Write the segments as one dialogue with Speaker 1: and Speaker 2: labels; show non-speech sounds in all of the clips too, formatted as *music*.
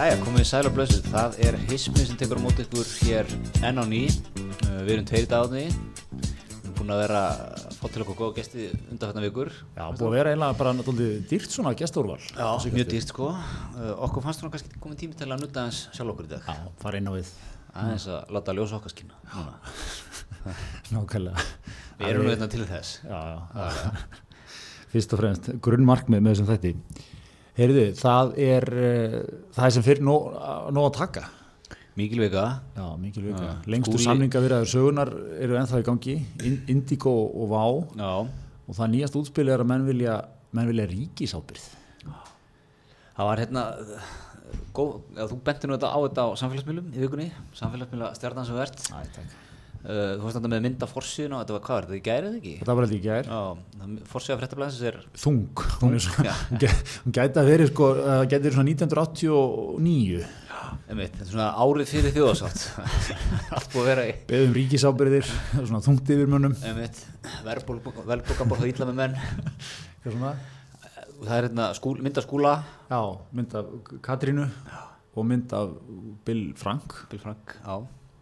Speaker 1: Jæja, komið í sæl og blössu. Það er Hismi sem tekur á móti ykkur hér enn á ný. Uh, Við erum tveir dagarni. Við erum búin að vera að fá til okkur góða gesti undanfætna vikur.
Speaker 2: Já, búið að vera eiginlega bara náttúrulega dýrt svona gestúrval.
Speaker 1: Já, mjög dýrt sko. Uh, Okkur fannst það kannski komið tími til að nutta aðeins sjálf okkur í dag.
Speaker 2: Já, fara inn á við.
Speaker 1: Aðeins að láta ljósa okkar skýna. *laughs*
Speaker 2: Nákvæmlega.
Speaker 1: Við erum nú hérna til þess.
Speaker 2: Já, já. Fyrst og fremst, grunnmarkmið með þessum þætti. Heyrðu, það er, uh, það er sem fyrir nóg, nóg að taka.
Speaker 1: Mikil vika.
Speaker 2: Já, mikil vika.
Speaker 1: Já,
Speaker 2: Lengstu
Speaker 1: Skúli-
Speaker 2: samninga virðaður sögunar eru ennþá í gangi, In- Indigo og Vá
Speaker 1: Já.
Speaker 2: og það nýjast útspil er að menn vilja, menn vilja ríkisábyrð.
Speaker 1: Það var hérna, góð, þú bentir nú þetta á þetta á samfélagsmiðlum í vikunni. Samfélagsmiðla stjarnan sem verðt. Uh, þú varst þetta með mynda forsíðun og þetta var hvað var þetta, í gærið ekki?
Speaker 2: Þetta var eitthvað í gær.
Speaker 1: Já, forsíða fréttablaðsins er
Speaker 2: Þung, hún, er svo,
Speaker 1: já. *laughs*
Speaker 2: hún gæ- hún gæti að verið sko, það gæti verið svona 1989
Speaker 1: einmitt, þetta er svona árið fyrir þjóðasátt *laughs* allt búið að vera í
Speaker 2: beðum ríkisábyrðir, svona þungt yfir mönnum
Speaker 1: einmitt, verðbóka búið að ítla með menn *laughs*
Speaker 2: Eitthvað svona.
Speaker 1: það er hérna skúl, mynda skúla
Speaker 2: já, mynd af Katrínu og mynd af Bill Frank
Speaker 1: Bill Frank, á,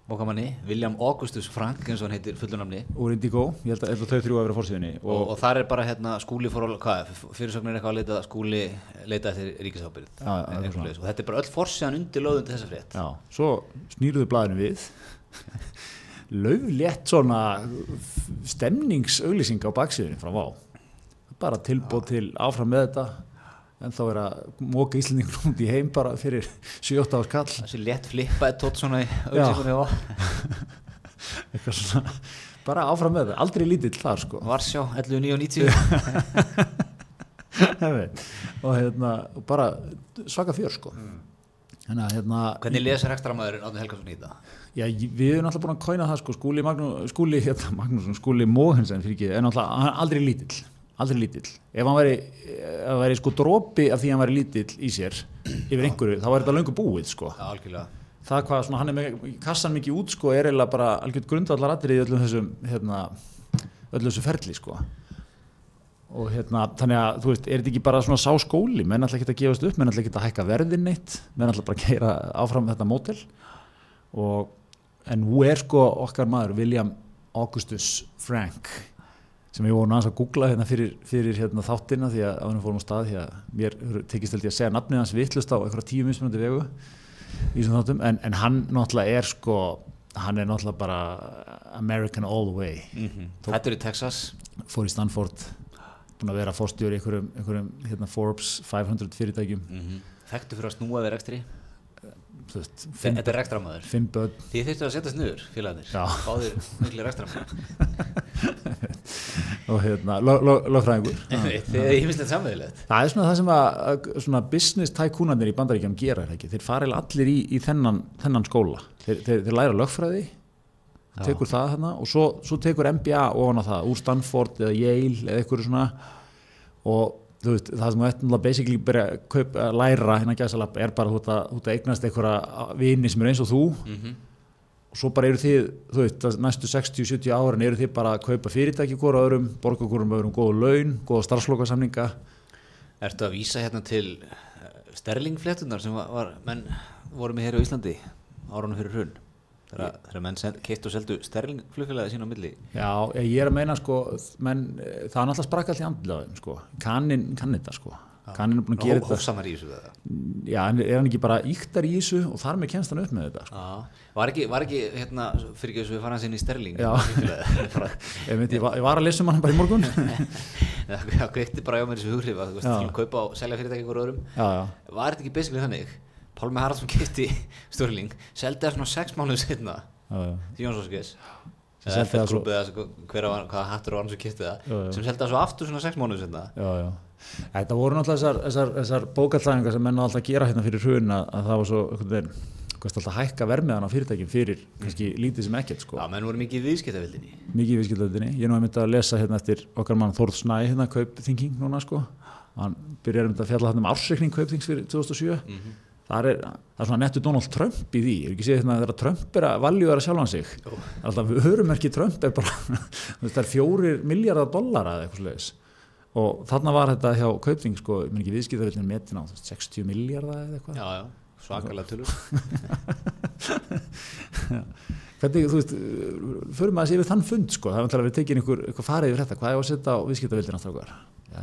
Speaker 1: bókamanni William Augustus Frank, eins og hann heitir fullunamni
Speaker 2: úr Indigo, ég held að, að þau þrjú að vera fórsíðinni
Speaker 1: og, og, þar er bara hérna skúli fór að, hvað, fyrirsögnin er eitthvað að leita skúli leita eftir ríkisábyrð og þetta er bara öll forsíðan undir löðum til þessa frétt.
Speaker 2: Já, svo snýruðu blaðinu við. *laughs* Lauflétt svona stemningsauglýsing á baksíðinni frá Vá bara tilbúð til áfram með þetta en þá er að móka Íslandingur út í heim bara fyrir 7-8 árs kall
Speaker 1: þessi létt flippaði tótt svona *laughs*
Speaker 2: eitthvað svona. Bara áfram með þetta, aldrei lítill þar sko.
Speaker 1: Varsjá, 11.990 *laughs*
Speaker 2: Einmitt. og hérna bara svaka fjör sko. Þannig að hérna
Speaker 1: hvernig lesar ekstramæðurinn Átni Helgason í þetta?
Speaker 2: já, við erum alltaf búin að kóina það sko. Skúli, Magnú, skúli, hérna, Magnússon, skúli Móhensen fyrir ekki, en alltaf er aldrei lítill aldrei lítill, ef hann væri ef væri sko dropi af því að hann væri lítill í sér yfir einhverju, þá væri þetta löngu búið sko.
Speaker 1: Já, algjörlega.
Speaker 2: Það hvað svona hann er með kassan mikið út sko er eiginlega bara algjörð grundvallar allir í öllum þessum hérna, öllum þessum ferli sko. Og hérna þannig að þú veist er þetta ekki bara svona sá skóli? Menn alltaf ekki að gefast upp, menn alltaf ekki að hækka verðin neitt menn alltaf bara að gera áfram þetta mótel og en nú er sko okkar maður William Augustus Frank sem ég voru náttúrulega að googla hérna fyrir, fyrir hérna þáttina því að ánum fórum á stað því að mér tekist held ég að segja nafnið hans vittlust á eitthvað tíu mismunandi vegu í þessum þáttum. En, en hann náttúrulega er sko hann er náttúrulega bara American all the way.
Speaker 1: Mm Þetta er í Texas.
Speaker 2: Fór í Stanford búin að vera fórstjóri í einhverjum, einhverjum hérna, Forbes 500 fyrirtækjum.
Speaker 1: Mm Þekktu fyrir að snúa
Speaker 2: veist, fimm,
Speaker 1: Þetta er rekstramæður Þið þurftu að setjast niður, félagarnir. Báðir miklu rekstramæður *laughs*
Speaker 2: og hérna, lögfræðingur. *laughs*
Speaker 1: Þið er ímislegt samveðilegt
Speaker 2: það er svona það sem að, svona business tækúnarnir í bandaríkjum gera er það ekki, þeir fara eiginlega allir í, í þennan, þennan skóla, þeir, þeir, þeir læra lögfræði tekur það hérna og svo, svo tekur MBA ofan á það úr Stanford eða Yale eða eitthvað svona. Og þú veist, það sem þú ert náttúrulega basically byrja að kaupa, að læra hérna gæsalap er bara þú ert að, að eignast einhverja vini sem eru eins og þú.
Speaker 1: Mm
Speaker 2: og svo bara eru þið, þú veist, að næstu 60-70 árin eru þið bara að kaupa fyrirtæki hvora öðrum, borga hvora öðrum góða laun, góða starfslokasamninga.
Speaker 1: Ertu að vísa hérna til sterlingfléttunar sem var, var menn voru með hér á Íslandi árunum fyrir hrun þegar, menn keitt og seldu sterlingflugfélagi sín á milli.
Speaker 2: Já, ég er að meina sko, menn, það er náttúrulega sprakka allt í andlaðum sko, kannin kann þetta sko, kannin er búin að gera þetta. Já, er hann ekki bara íktar í þessu og þar með kemst hann upp með þetta sko.
Speaker 1: Var ekki, var ekki hérna, fyrir ekki þess að við hans inn í sterling? *laughs*
Speaker 2: Ég, ég, var, að lesa um hann bara í morgun. *laughs*
Speaker 1: Það kveikti bara á mér þessu hugrif að kaupa og selja fyrirtæki ykkur öðrum.
Speaker 2: Já,
Speaker 1: var þetta ekki basically þannig Pálmi Haraldsson kipti Störling seldi það svona sex mánuð setna því Jónsóskis
Speaker 2: svo-
Speaker 1: hver var, hvaða hattur var hann sem kipti það? Sem seldi það svo aftur svona sex mánuð setna
Speaker 2: já, já. Þetta voru náttúrulega þessar, þessar, þessar bókallæðingar sem menn á alltaf að gera hérna fyrir hrun að, að það var svo alltaf hækka vermiðan á fyrirtækjum fyrir kannski lítið sem ekkert sko.
Speaker 1: Já, menn voru mikið viðskiptavildinni
Speaker 2: mikið í viðskiptöldinni, ég er nú að mynda að lesa hérna eftir okkar mann Þórð Snæ hérna kaupþinging núna sko, hann byrjar að mynda að fjalla hérna um ársreikning kaupþings fyrir 2007
Speaker 1: mm
Speaker 2: það er, það er svona nettu Donald Trump í því, er ekki séð hérna þegar Trump er að valjúara sjálfan sig.
Speaker 1: Jú.
Speaker 2: alltaf hörumerki Trump er bara *laughs* það er fjórir miljardar dollara eða eitthvað slegis og þarna var þetta hjá kaupþing sko, ég menn ekki viðskiptavillin metin á þú veist, 60 miljardar eða eitthvað.
Speaker 1: Já, já, svakalega tölur *laughs* *laughs*
Speaker 2: Hvernig, þú veist, fyrir maður að sé við þann fund sko, það er vantilega að við tekið einhver, einhver farið yfir þetta, hvað er að setja á viðskiptavildina strákar? Já,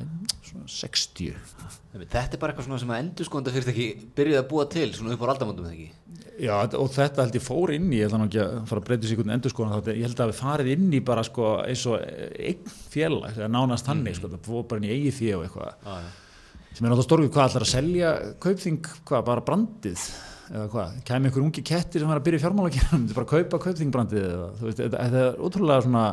Speaker 2: svona 60.
Speaker 1: Þetta er bara eitthvað svona sem að endur sko fyrir ekki byrjuð að búa til svona upp á aldamöndum eða ekki?
Speaker 2: Já, og þetta held ég fór inn í, ég ætla nú ekki að fara að breyta sér einhvern endur sko, ég held að við farið inn í bara sko eins og einn félag, nánast hannig sko, það fór bara inn í eigi því og eitthvað,
Speaker 1: Já, já.
Speaker 2: sem er náttúrulega stórið hvað ætlar að selja kaupþing, hvað, bara brandið eða hvað, kæmi einhver ungi kettir sem var að byrja fjármálagjörnum, þetta er bara að kaupa kaupþingbrandið eða, þú veist, þetta, er ótrúlega svona,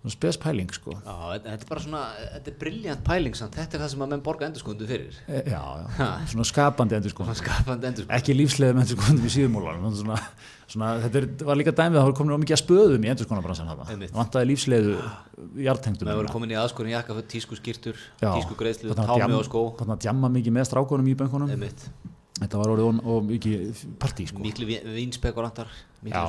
Speaker 2: svona spes pæling sko.
Speaker 1: Já, þetta er bara svona, þetta er brilljant pæling samt, þetta er það sem að menn borga endurskoðundu fyrir
Speaker 2: E, já, já, *laughs* svona skapandi endur.
Speaker 1: Svona skapandi endurskoðundu
Speaker 2: ekki lífslega með endur sko í síðumólan svona, svona, þetta er, var líka dæmið að það var komin á mikið að spöðum í endur skona
Speaker 1: Einmitt.
Speaker 2: vantaði lífsleiðu jartengdum
Speaker 1: Við vorum komin í aðskorin jakka fyrir tísku skýrtur,
Speaker 2: Já.
Speaker 1: tísku greiðslu,
Speaker 2: Þarna að
Speaker 1: támi og skó
Speaker 2: þarna að djamma mikið með strákunum í bönkunum
Speaker 1: Einmitt.
Speaker 2: Þetta var orðið og mikið partí sko.
Speaker 1: Miklu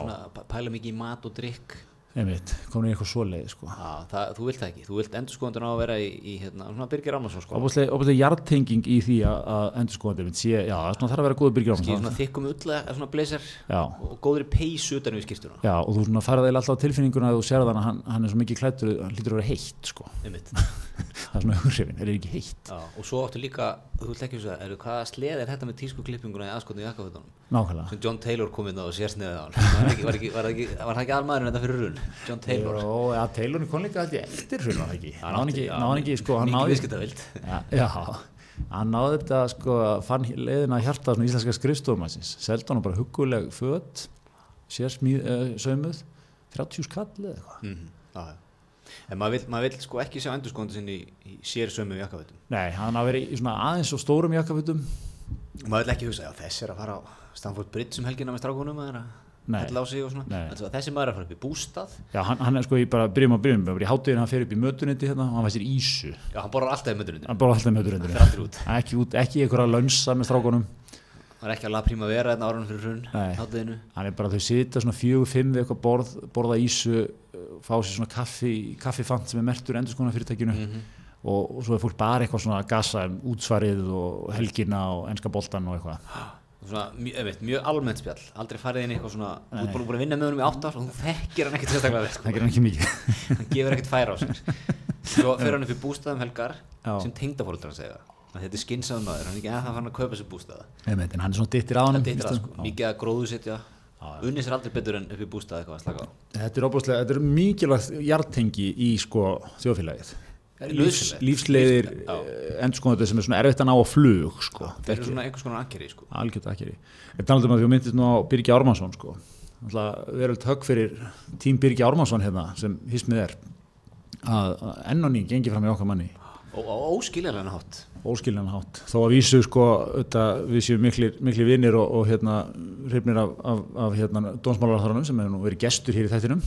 Speaker 1: svona, pæ- pæla mikið mat og drikk
Speaker 2: einmitt, komin í eitthvað svoleið sko.
Speaker 1: Já, það, þú vilt það ekki, þú vilt endurskoðundur á að vera í, í hérna, svona Birgir Rámarsson sko
Speaker 2: óbúslega jartenging í því að, að endur skoðandi sé, já, það þarf að vera góður byrgjum
Speaker 1: Skýr svona þykkum ull, svona blazer og góðri peysu utan við skýrtuna
Speaker 2: já, og þú svona farið eða alltaf á tilfinninguna að þú sér þannig að hann, hann er svo mikið klættur hann hlýtur að vera heitt sko.
Speaker 1: Einmitt. *laughs* *laughs*
Speaker 2: það er svona hughrifin, er ekki heitt
Speaker 1: Já, og svo áttu líka, þú vilt ekki að, eru hvaða sleð er þetta með tísku klippinguna í aðskotni í jakkafötunum?
Speaker 2: nákvæmlega
Speaker 1: Sem John Taylor kom inn á og sérsniðið á. Var, ekki, var, ekki, var, ekki, var það ekki almaðurinn þetta fyrir runn? John Taylor.
Speaker 2: Jó, ja, Taylor kom líka ég eftir það ekki,
Speaker 1: Hann
Speaker 2: ekki, hann ekki sko, hann náði já, hann náði þetta sko, fann leiðin að hjarta svona íslenska skrifstofumansins, seldi hann bara hugguleg föt, sér smíð, uh, saumuð, 30 skall eða eitthvað.
Speaker 1: Mm já. En maður vill, maður vill sko ekki sjá endurskoðundu sinni í, í sér sömu jakkafötum.
Speaker 2: Nei, hann hafi verið í svona aðeins og stórum jakkafutum,
Speaker 1: Maður vill ekki hugsa, já þessi er að fara á Stanford Bridge um helgina með strákunum eða
Speaker 2: Nei.
Speaker 1: hella á sig og svona.
Speaker 2: Nei.
Speaker 1: Þessi, maður er að fara upp í bústað.
Speaker 2: já, hann, hann er sko í bara byrjum á byrjum, í hátíðin hann fer upp í mötunetti hérna og hann væsir ísu,
Speaker 1: Já, hann borrar alltaf í möndunum.
Speaker 2: hann bara alltaf
Speaker 1: aldrei út.
Speaker 2: ekki, ekki í einhverja lönsa með strákunum,
Speaker 1: Það er ekki að laða príma vera þetta árunum fyrir hrun.
Speaker 2: Nei. Hann er bara þau sita svona fjögur, fimm við eitthvað borð, borða ísu uh, fá sér svona kaffi, kaffifant sem er mertur endurskona fyrirtækinu
Speaker 1: Mhm.
Speaker 2: og, og svo er fólk bara eitthvað svona að gasa um útsvarið og helgina og enska boltan og eitthvað
Speaker 1: Svona, mjög, mjög almennt spjall, aldrei farið inn í eitthvað svona, þú ert búin búin að vinna með honum í átt ár og þú þekkir hann ekkert sérstaklega vel, sko.
Speaker 2: gerir hann ekki mikið
Speaker 1: hann gefur ekkert færa á sér. Svo *laughs* fer hann upp í bústaðum helgar
Speaker 2: Já.
Speaker 1: sem tengdafóröldrar að segja. Þetta er skynnsaðum maður, hann er ekki að það fann að kaupa sér bústaða.
Speaker 2: En hann er svona dittir á hann
Speaker 1: sko, mikið að gróðu setja,
Speaker 2: Já.
Speaker 1: unni sér aldrei betur en upp í bústað eitthvað að slaka á.
Speaker 2: þetta er óbúslega, þetta er mikilvægt jartengi í sko þjóðfélagið
Speaker 1: er
Speaker 2: Lífs, lífsleiðir
Speaker 1: Lífs- já.
Speaker 2: endur sko þetta sem er svona erfitt að ná á flug sko,
Speaker 1: Það eru svona einhvers konar ankeri sko.
Speaker 2: algjört ekki ég talaði um að því að myndist nú á Birgi Ármannsson sko. verið högg fyrir tím Birgi Ármannsson hérna sem hismið er að að enn og ný gengi fram í okkar manni
Speaker 1: Óskiljanlega hátt.
Speaker 2: óskiljan hátt þó að vísu sko þetta, við séum mikli, mikli vinnir og, og hérna hrifnir af, af, af hérna dónsmálarþaranum sem hefur nú verið gestur hér í þættinum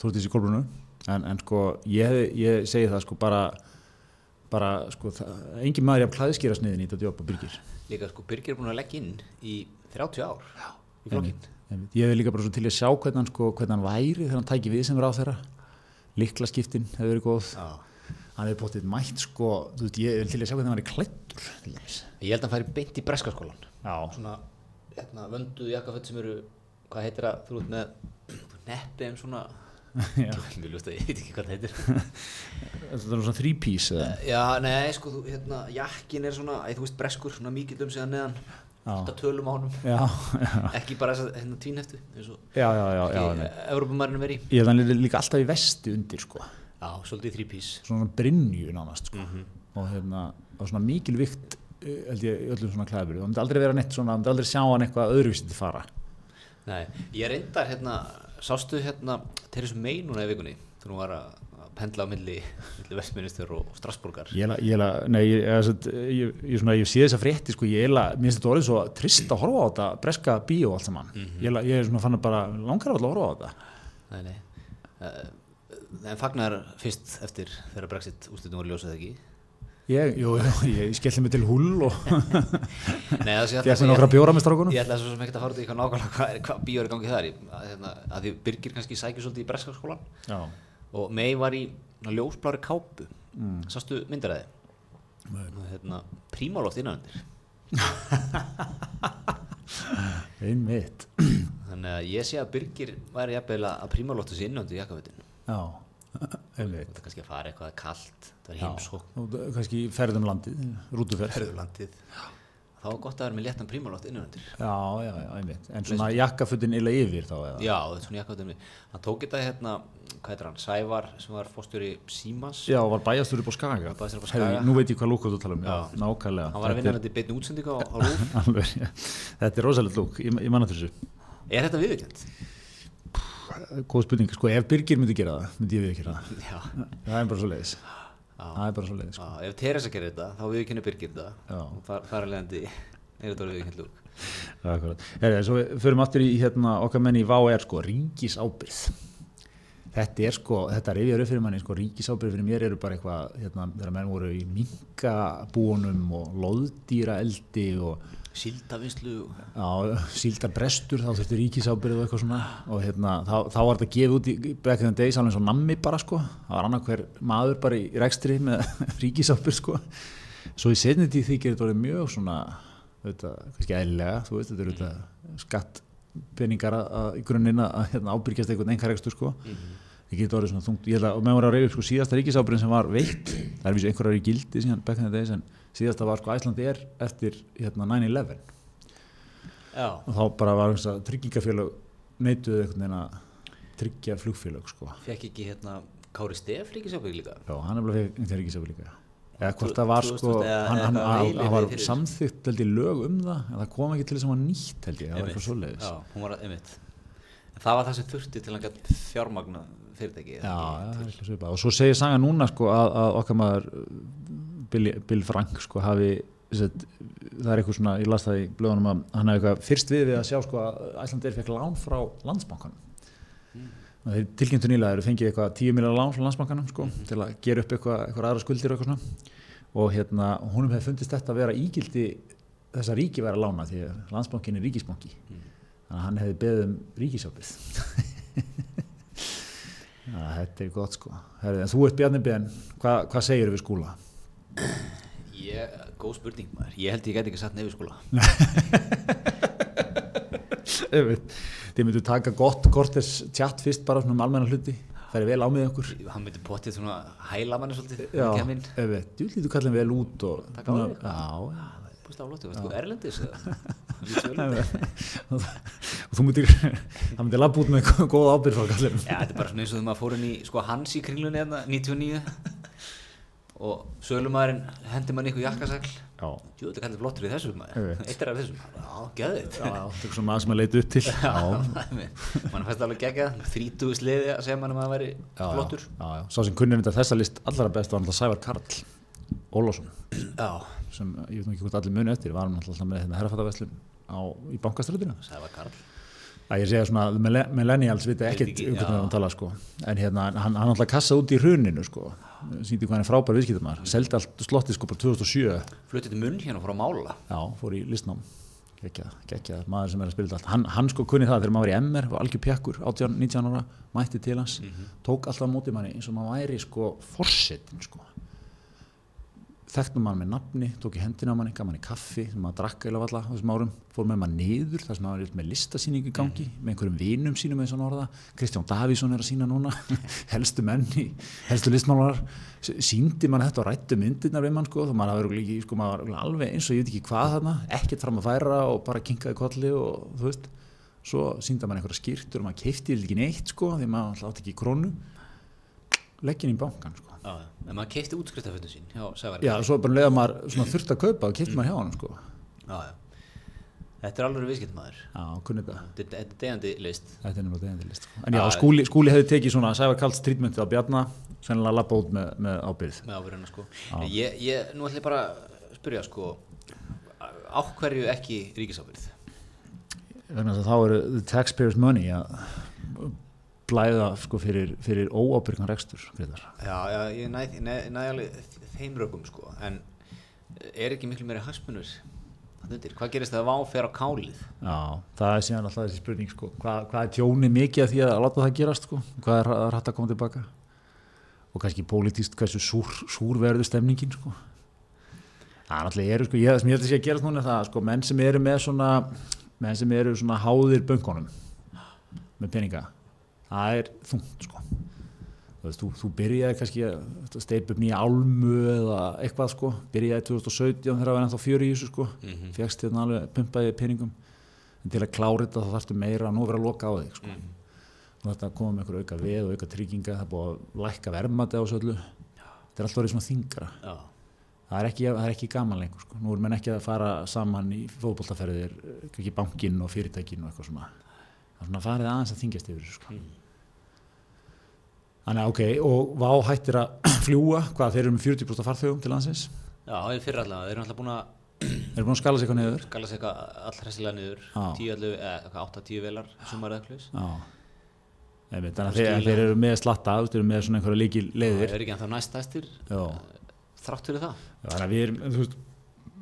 Speaker 2: þóttís í kolbrunu en, en sko ég, ég segi það sko bara bara sko engin maður er af klæðskýra sniðin í þetta jobb að Birgir
Speaker 1: Líka sko, Birgir er búin að leggja inn í 30 ár Já, í flokkin.
Speaker 2: Einmitt, einmitt. ég hefði líka bara svo til að sjá hvernig hann, sko, hvernig hann væri þegar hann tæki við sem ráð þeirra likla skiptin hefur verið góð
Speaker 1: Já.
Speaker 2: Hann hefur bóttið mætt sko þú veist, ég vil til að sjá hvernig hann væri klættur til dæmis.
Speaker 1: Ég held að hann færi beint í breskaskólan.
Speaker 2: já,
Speaker 1: Svona, hérna, vönduð jakkaföld sem eru, hvað heitir það, þú ert með neppi um svona, *laughs* að ég veit ekki hvað það heitir. *laughs*
Speaker 2: þetta er svona three piece eða?
Speaker 1: Já, nei, sko, þú, hérna, jakkin er svona, æ, þú veist, breskur, svona mikið um sig að neðan,
Speaker 2: Já.
Speaker 1: þetta tölum á honum,
Speaker 2: já, já,
Speaker 1: ekki bara þess að, hérna, tvíneftu, eins og
Speaker 2: nei.
Speaker 1: Evrópumærinu veri.
Speaker 2: ég hef hann líka alltaf í vesti undir sko
Speaker 1: Já, svolítið þrý pís.
Speaker 2: svona brinju nánast sko.
Speaker 1: Mhm.
Speaker 2: og hérna og svona mikil vikt eh, held ég öllum svona klæðbyrðu það myndi aldrei vera neitt svona, það myndi aldrei sjá hann eitthvað öðruvísi til fara
Speaker 1: Nei, ég reyndar hérna, sástu hérna Theresa May núna í vikunni þegar hún var að að pendla á milli, milli Vestminister og Strasburgar
Speaker 2: Ég la, ég la, nei, ég, ég, ég, ég, ég, svona, ég sé þessa frétti, sko, ég finnst þetta orðið svo trist að horfa á þetta, breska bíó allt saman. ég, la, ég er svona fann að bara langar að horfa á þetta.
Speaker 1: Nei, nei uh, En fagnar fyrst eftir þegar Brexit úrslitum voru ljósað ekki?
Speaker 2: Ég, jú, ég skelli mig til hull og *laughs*
Speaker 1: Nei, það sé
Speaker 2: ég ætla nokkra bjóra með strákunum.
Speaker 1: Ég ætla svo sem ekkert að fara út í hvað nákvæmlega hvað, er í gangi þar í, að, hérna, að því Birgir kannski sækir svolítið í breska skólan
Speaker 2: Já,
Speaker 1: og May var í ljósblári kápu.
Speaker 2: Mm.
Speaker 1: Sástu þið? Hérna, prímáloft innanundir. *laughs*
Speaker 2: Einmitt.
Speaker 1: Þannig að ég sé að Birgir væri jafnvel að prímalóttu sér innöndu jakkafutin
Speaker 2: já, *laughs*
Speaker 1: þetta er kannski að fara eitthvað kalt það er heimsók
Speaker 2: kannski ferðum landið rútuferð
Speaker 1: herðurlandið þá er gott að vera með léttan prímalótt innöndur
Speaker 2: já, já, já, einmitt. En svona jakkafutin illa yfir þá eða?
Speaker 1: Já, er svona jakkafutin hann tók þetta hérna, hvað heitir hann, Sævar sem var fórstjóri Símans.
Speaker 2: Já, var bæjastur upp á Skaga.
Speaker 1: Upp á Skaga.
Speaker 2: Nú veit ég hvað lúk þú tala um, já, nákvæmlega.
Speaker 1: Hann var að vinna
Speaker 2: Þetta
Speaker 1: þetta í beinni útsendingu á, á *laughs*
Speaker 2: er, alveg, já. Þetta er rosalegt lúk, ég, ég manna þessu.
Speaker 1: Er þetta viðurkjönd?
Speaker 2: Góð spurning, sko, ef Birgir myndi gera það myndi ég við gera það,
Speaker 1: já,
Speaker 2: það er bara svo leiðis það er bara svo leiðis, sko
Speaker 1: ef Teresa gerir þetta þá viðurkjöndu Birgir þetta og er leiðandi er þetta viðurkjönd lúk.
Speaker 2: Það er svo við förum aftur í hérna, okkar menni í VAR, sko, ríkis þetta er sko, þetta reyfjar upp fyrir manni, sko, ríkisábyrð fyrir mér eru bara eitthvað, hérna, þegar menn voru í minkabúunum og loðdýra eldi og
Speaker 1: síldavinslu
Speaker 2: Já, síldar brestur, þá þurfti ríkisábyrð og eitthvað svona. Og hérna, þá, þá var þetta gefið út í back in the days alveg eins og nammi bara sko. Það var annað hver maður bara í rekstri með *laughs* ríkisábyrð sko. Svo í setni tíð þykir þetta orðið mjög svona þetta, kannski eðlilega þú veist, þetta eru þetta skattpeningar í grunninn að hérna, ábyrgjast einhvern einhver rekstur sko það getur orðið svona þungt, ég held að, og með voru að reyða upp sko síðasta ríkisábyrðin sem var veitt það er vísu einhverjar í gildi síðan back in the days en síðasta var sko Æslandi er eftir hérna 9-11
Speaker 1: já,
Speaker 2: og þá bara var þess að tryggingafélög neituðu einhvern veginn að tryggja flugfélög sko.
Speaker 1: fekk ekki hérna Kári Stef ríkisábyrg líka?
Speaker 2: Já, hann er bara einhver ríkisafur líka eða hvort það var
Speaker 1: 2000
Speaker 2: sko hann, var samþygt held ég lög um það en það kom ekki til þess að hann var nýtt held ég það var eitthvað
Speaker 1: einmitt. En það var það sem þurfti til að fjármagna fyrirtæki
Speaker 2: og svo segir Saga núna sko að, að okkar maður Bill, Bill Frank sko hafi sett, það er eitthvað svona, ég las það í blöðunum að hann hefði eitthvað fyrst við við að sjá sko að Æslandir fekk lán frá landsbankanum. Og þeir tilkynntu nýlega þeir fengið eitthvað 10 miljonar lán frá landsbankanum sko til að gera upp eitthvað, eitthvað aðra skuldir eitthvað svona. Og hérna húnum hefði fundist þetta að vera ígildi þess að ríki væri að lána því að landsbankin er ríkisbanki. Þannig að hann hefði beðið um ríkisábyrð *laughs* þetta er gott sko. Herri, þú ert Bjarni hvað hva segir við skúla?
Speaker 1: Ég, góð spurning maður. Ég held ég gæti ekki satt nefnir skóla. *laughs*
Speaker 2: Þið myndu taka gott korters tjatt fyrst bara um almenna hluti. Færi vel á með okkur.
Speaker 1: Hann myndi pottið svona hæla manni svolítið
Speaker 2: Já, ef þú lítur kallin vel út og
Speaker 1: Taka á þig.
Speaker 2: Já,
Speaker 1: Búst aflóttu, varst þú erlendis *laughs* vel
Speaker 2: og þú myndir það myndir labba út með *laughs* góð ábyrð frá kallinum
Speaker 1: Já, þetta er bara svona eins og þegar maður fór í sko, hans í kringlunni hérna, 99 og sölumæðurinn hendi mann ykkur jakkasagl
Speaker 2: Já,
Speaker 1: Jú, þetta kallir flottur í þessu maður. Eitt er af þessum. Já, geðveit
Speaker 2: já, þetta er svona maður sem að leita upp til. *laughs* Já,
Speaker 1: mann fæst alveg gegja þrítugu sliði að segja mann að maður væri flottur.
Speaker 2: Já, já. Sá sem kunnir þetta þessa list allra best var alltaf Sævar Karl Ólásson
Speaker 1: Já,
Speaker 2: sem ég veit ekki hvort allir muni eftir var hann alltaf með hérna herrafættaveslun á, í bankaströðina
Speaker 1: Sævar Karl.
Speaker 2: Að ég segja svona, mille- millennials vita ekkert um hvernig hann tala sko. en hérna, hann, hann alltaf kassaði út í hruninu sko. Síndi hvað hann er frábær viðskiptumar seldi allt slottið sko bara 2007
Speaker 1: Fluttið til munn hérna og fór að mála.
Speaker 2: Já, fór í listnám. Geggjað, maður sem er að spila þetta allt. Hann, hann sko kunni það þegar maður var í MR var algjör pjakkur, 18, 19 ára, mætti til hans. Tók alltaf á móti manni eins og maður væri sko forsetin sko þekknum hann með nafni, tók í hendina manni, gaf manni kaffi sem maður drakk eða valla á þessum árum, fór með maður niður þar sem maður er með listasýningu í gangi með einhverjum vinum sínum eins og orða. Kristján Davísson er að sína núna *laughs* helstu menni, helstu listmálar síndi mann þetta og rættu myndirnar við mann sko, þá maður líki, sko, alveg eins og ég veit ekki hvað þarna, ekkert fram að færa og bara kinkaði kolli og þú veist. Svo sínda mann einhverja skýrtur og maður keifti
Speaker 1: en maður keipti útskriftafutin sín hjá Sævar
Speaker 2: Já, svo bara leiða maður svona þurft að kaupa og kipti maður hjá hann sko.
Speaker 1: já, já. Þetta er alveg
Speaker 2: kunni þetta.
Speaker 1: Er deyjandi list
Speaker 2: Þetta er náttúrulega degjandi list. Sko. En já, skúli, skúli hefði tekið svona Sævar Karls trítmyndið á Bjarna, sennilega lappa út með, með ábyrð.
Speaker 1: með ábyrðina sko ég, ég, Nú ætlum ég bara að spyrja sko á hverju ekki ríkisábyrð
Speaker 2: Vegna þess að þá eru the taxpayers money að blæða sko fyrir, fyrir óábyrgan rekstur.
Speaker 1: Já, já, ég næ, næ, næ alveg þeim rökum sko en er ekki miklu meiri hagsmunur? Hvað gerist þegar vá fer á kálið?
Speaker 2: Já, það er síðan alltaf þessi spurning sko. Hvað, hvað er tjóni mikið að því að láta það gerast sko? Hvað er að rætt að koma tilbaka? Og kannski pólitíst hversu súr, súr verður stemningin sko? Það er náttúrulega eru sko, ég, það sem ég held að sé að gerast núna er það sko, menn sem eru með svona menn sem eru svona háðir böngunum með peninga það er þungt sko. Þú, þú, byrjaði kannski að steipa upp nýja álmu eða eitthvað sko. Byrjaði 2017 þegar það var ennþá fjöri í þessu sko.
Speaker 1: Mm -hmm.
Speaker 2: fegst hérna alveg pumpaði peningum. En til að klára þetta þá þarfstu meira að nú vera að loka á þig sko.
Speaker 1: Mhm.
Speaker 2: nú þetta koma með einhver auka veð og auka trygginga það er búið að lækka verðmati á þessu öllu. Þetta er alltaf verið svona þingra
Speaker 1: Já,
Speaker 2: það er ekki, það er ekki gaman lengur sko. nú er menn ekki að fara saman í fótboltaferðir ekki bankin og fyrirtækin og eitthvað svona það er svona farið aðeins að þingjast yfir þessu sko.
Speaker 1: Mm.
Speaker 2: þannig að ok, og Vá hættir að *clears throat* fljúa hvað, þeir eru með 40% farþögum til landsins
Speaker 1: Já, það er fyrir allavega, þeir eru alltaf búin að *clears throat*
Speaker 2: þeir eru búin að skala sig eitthvað niður
Speaker 1: skala sig eitthvað allhressilega niður
Speaker 2: Já.
Speaker 1: 10, 11, eða eitthvað 8-10 velar sumar eða eitthvað
Speaker 2: þannig að þeir, þeir eru með slatta þeir eru með svona einhverja líki
Speaker 1: Það
Speaker 2: leiðir
Speaker 1: er ekki ennþá næstæstir
Speaker 2: Já.
Speaker 1: þrátt fyrir það
Speaker 2: þannig að við erum, veist,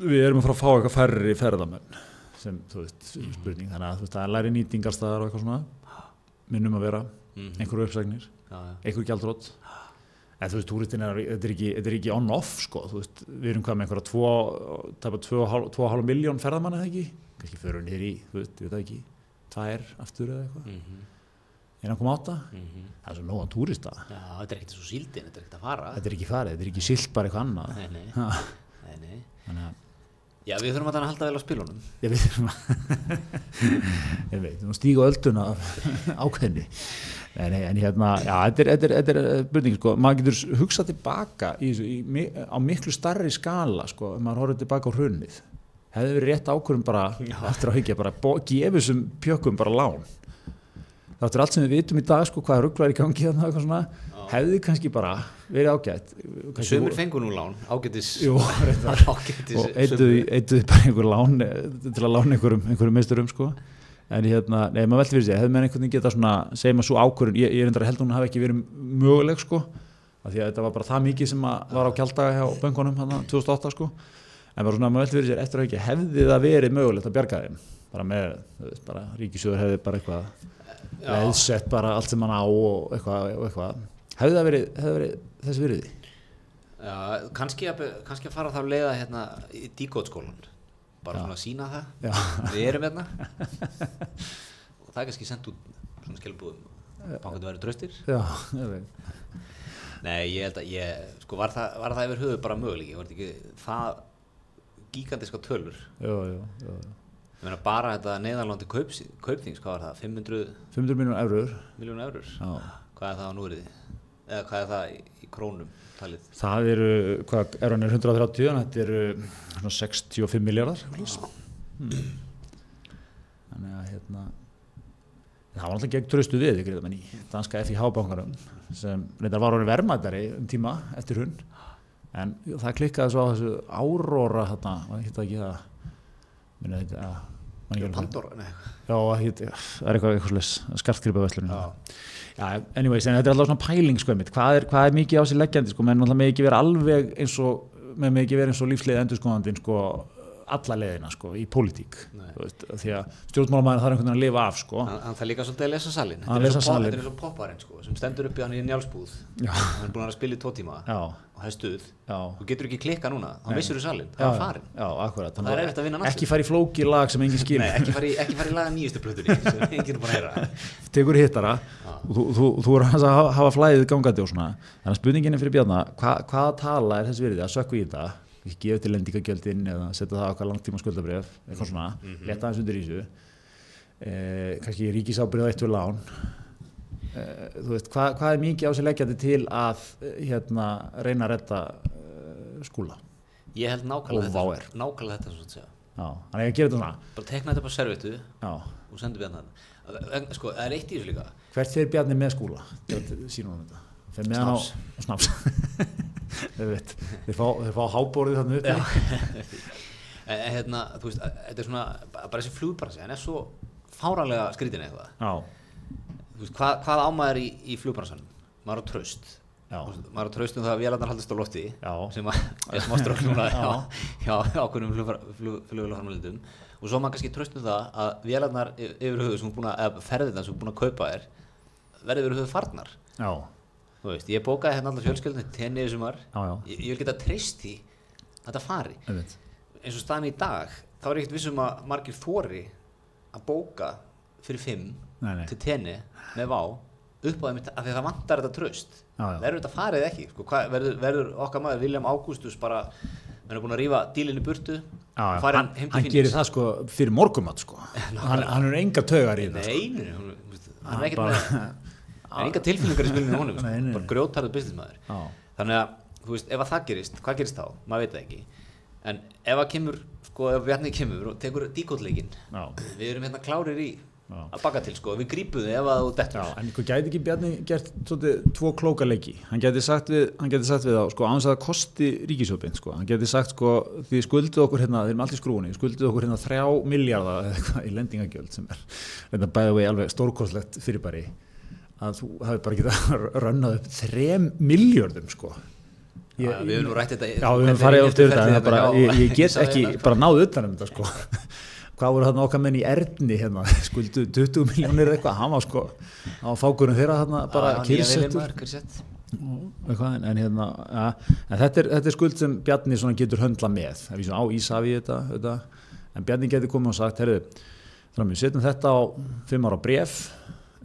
Speaker 2: við erum að fara að fá eitthvað færri ferðamenn sem, þú veist, spurning. Þannig að þú veist, það er læri nýtingarstaðar og eitthvað svona. Minnum að vera,
Speaker 1: mm
Speaker 2: einhverju
Speaker 1: já.
Speaker 2: einhverju gjaldrótt en þú veist, túristin er, þetta er ekki, þetta er ekki on-off sko, þú veist, við erum hvað með einhverja tvo, tæpa 2,5 miljón ferðamann eða ekki, kannski fyrir í þú veist, ég veit ekki, tvær aftur eða eitthvað,
Speaker 1: Mm
Speaker 2: 1,8
Speaker 1: -hmm.
Speaker 2: það er svo nóga túrista.
Speaker 1: Já, þetta er ekkert svo síldin, þetta er ekkert að fara.
Speaker 2: Þetta er ekki farið, þetta er ekki silt bara eitthvað annað.
Speaker 1: Nei, nei, nei, nei.
Speaker 2: Að
Speaker 1: Já, við þurfum að þannig að halda vel á spilunum.
Speaker 2: Ég veit um ég veit, þú stíga á ölduna af *laughs* ákveðni nei, nei, en hérna, já, þetta er, þetta er, þetta er byrning, sko, maður getur hugsað tilbaka í, í, á miklu starri skala, sko, ef maður horfður tilbaka á hrunnið hefði verið rétt ákvörðum bara eftir að hyggja, bara gefa þessum pjökkum bara lán þáttur allt sem við vitum í dag, sko, hvað rugglar í gangi þarna, eitthvað svona, hefði kannski bara verið ágætt. Kannski
Speaker 1: Sumir
Speaker 2: voru-
Speaker 1: fengur nú lán, ágætis
Speaker 2: Jú, *laughs*
Speaker 1: ágætis
Speaker 2: og eittuði eittuði bara einhver lán eh, til að lána einhverjum, einhverjum meisturum sko. en hérna, nei, maður veldi fyrir sig hefði með einhvern veginn geta svona, segjum að svo ákvörun ég, ég er endur að held að hún hafi ekki verið möguleg sko, af því að þetta var bara það mikið sem að var á kjáldaga hjá böngunum hana, 2008 sko, en bara svona maður veldi fyrir sér eftir að ekki, hefði það verið mögulegt að bjarga þeim? Bara með, þú veist, bara ríkisjóður hefði bara eitthvað veðsett bara allt sem hann á og eitthvað, og eitthvað. hefði það verið, hefði verið þess virði?
Speaker 1: Já, kannski að, kannski að fara þá leiða hérna í díkótskólan bara svona að sína það.
Speaker 2: Já.
Speaker 1: við erum hérna. *laughs* Og það er kannski sendt út svona skilbúðum bankandi verið
Speaker 2: já, veit
Speaker 1: Nei, ég held að ég, sko, var það, var það yfir höfu bara ekki það gigantiska tölur?
Speaker 2: Já, já, já.
Speaker 1: Ég meina bara þetta neðanlandi kaups, kaupþings, hvað var það, 500
Speaker 2: 500 miljónur eurur
Speaker 1: miljónu eurur
Speaker 2: Já.
Speaker 1: hvað er það á núriði eða hvað er það í, í krónum talið?
Speaker 2: Það eru, hvað, er hann er 130 en þetta eru svona 65 miljardar hmm. Þannig að hérna það var alltaf gegn tröstu við ykkur í danska FIH bankarum sem reyndar var orðið vermaðari um tíma eftir hún en það klikkaði svo á þessu áróra þarna, hvað hitt ekki það? Minna þetta, alveg-
Speaker 1: Pandora, nei.
Speaker 2: Já, það er eitthvað, eitthvað slis skartgripaverslun.
Speaker 1: Já.
Speaker 2: Já, anyways, en þetta er alltaf svona pæling sko, einmitt. hvað, er, hvað er mikið á sér leggjandi sko, menn alltaf með ekki vera alveg eins og með með ekki vera eins og lífsleið endurskoðandinn sko, alla leiðina sko, í pólitík því að stjórnmálamæður þarf einhvern veginn að lifa af sko.
Speaker 1: hann, hann það líka svolítið að lesa salin þetta er eins og popparinn sko, sem stendur uppi hann í njálsbúð.
Speaker 2: Já.
Speaker 1: hann er búin að spila í tvo tíma.
Speaker 2: Já,
Speaker 1: og það er stuð.
Speaker 2: Já,
Speaker 1: þú getur ekki klikka núna, þá missur þú salin það er farin
Speaker 2: já, akkurat.
Speaker 1: Það er erfitt að vinna næstu.
Speaker 2: ekki fara í flóki lag sem engin skil
Speaker 1: ekki fara í, í laga nýjustu plötunni *laughs* sem enginn er búin að heyra.
Speaker 2: Tekur hittara. Þú, þú, þú er að hafa, flæðið gangandi og svona. Þannig að spurningin er fyrir Bjarna hva, hvaða tala er þess virði? Að sökku í þetta ekki gefa til lendingagjöldin eða setja það okkar langtíma skuldabref eitthvað svona, leta aðeins undir í þessu. Eh, kannski ríkisábyrð á eitt þú veist, hvað, hvað er mikið á sig leggjandi til að eh, hérna, reyna að redda eh, skúla?
Speaker 1: Ég held nákvæmlega þetta nákvæmlega þetta svo að segja.
Speaker 2: Já, þannig að ég gera þetta svona.
Speaker 1: Bara tekna þetta upp á servitu
Speaker 2: Já.
Speaker 1: og sendu við hann sko, það er eitt í þessu líka.
Speaker 2: Hvert fer Bjarni með skúla? Sínum hann þetta. Fer með hann á snaps. *laughs* Þeir fá, þeir fá háborðið þannig uppi. *laughs*
Speaker 1: En, hérna, þú veist, þetta er svona bara þessi flugbransi, hann er svo fáralega skrítin eitthvað.
Speaker 2: Já,
Speaker 1: veist, hvað, hvað ámaður í, í flugbransanum maður á traust.
Speaker 2: Já,
Speaker 1: maður á traust um það að vélarnar haldist á lofti
Speaker 2: já,
Speaker 1: sem að er smá strökk núna
Speaker 2: Já.
Speaker 1: hjá, ákveðnum flugvélarframlindum og svo maður kannski traust um það að vélarnar yfir höfuð sem eða ferðirna sem er búin að kaupa er verði yfir höfuð farnar. Veist, ég bókaði hérna alltaf fjölskyldinu tenni í sumar, ég, ég vil geta treyst því að þetta fari. Eins og staðan í dag þá er ekkert vissum að margir þóri að bóka fyrir fimm
Speaker 2: Nei, nei.
Speaker 1: til tenni með vá upp á þeim af því að það vantar þetta tröst verður þetta farið ekki sko, hvað, verður, verður okkar maður William Augustus bara hann er búin að rífa dílinni burtu
Speaker 2: Já, hann,
Speaker 1: heim til
Speaker 2: hann gerir það sko fyrir morgumat sko *laughs* hann, hann er enga taugar í það sko.
Speaker 1: Nei, nei, hún, þú veist, hann er ekkert með hann er enga tilfinningar í spilinu honum *laughs* sko.
Speaker 2: Nei, nei, nei.
Speaker 1: bara grjótarðu businessmaður
Speaker 2: Já.
Speaker 1: þannig að, þú veist, ef að það gerist hvað gerist þá, maður veit það ekki en ef að kemur, sko, ef Bjarni kemur og tekur díkótleikin
Speaker 2: Já.
Speaker 1: við erum hérna klárir í. Að baka til, sko, við grípum þið ef að þú dettur.
Speaker 2: En hvað gæti ekki Bjarni gert svolítið tvo klóka leiki? Hann gæti sagt við, hann gæti sagt við þá sko, án þess að það kosti ríkisjópin sko. hann gæti sagt sko, því skuldið okkur hérna þeir eru allir skrúinni, skuldið okkur hérna þrjá miljardar eða eitthvað í lendingagjöld sem er þetta bæði vegi alveg stórkostlegt fyrirbæri að þú hafi bara getað *laughs* rönnað upp þrem miljardum sko.
Speaker 1: Já, við höfum nú rætt þetta
Speaker 2: Já, við höfum farið oft yfir þetta, ég, ég get ekki bara náðu utan um þetta sko. Hvað voru þarna okkar menn í Erni hérna, *laughs* skuldu 20 miljónir eitthvað, hann var sko, hann var fákurinn þeirra þarna bara kyrsettur. en, en, hérna, ja, en þetta, er, þetta er skuld sem Bjarni svona getur höndla með, það er vísum á Ísafi þetta, þetta, en Bjarni getur komið og sagt, herru, þannig við setjum þetta á fimm ára bref,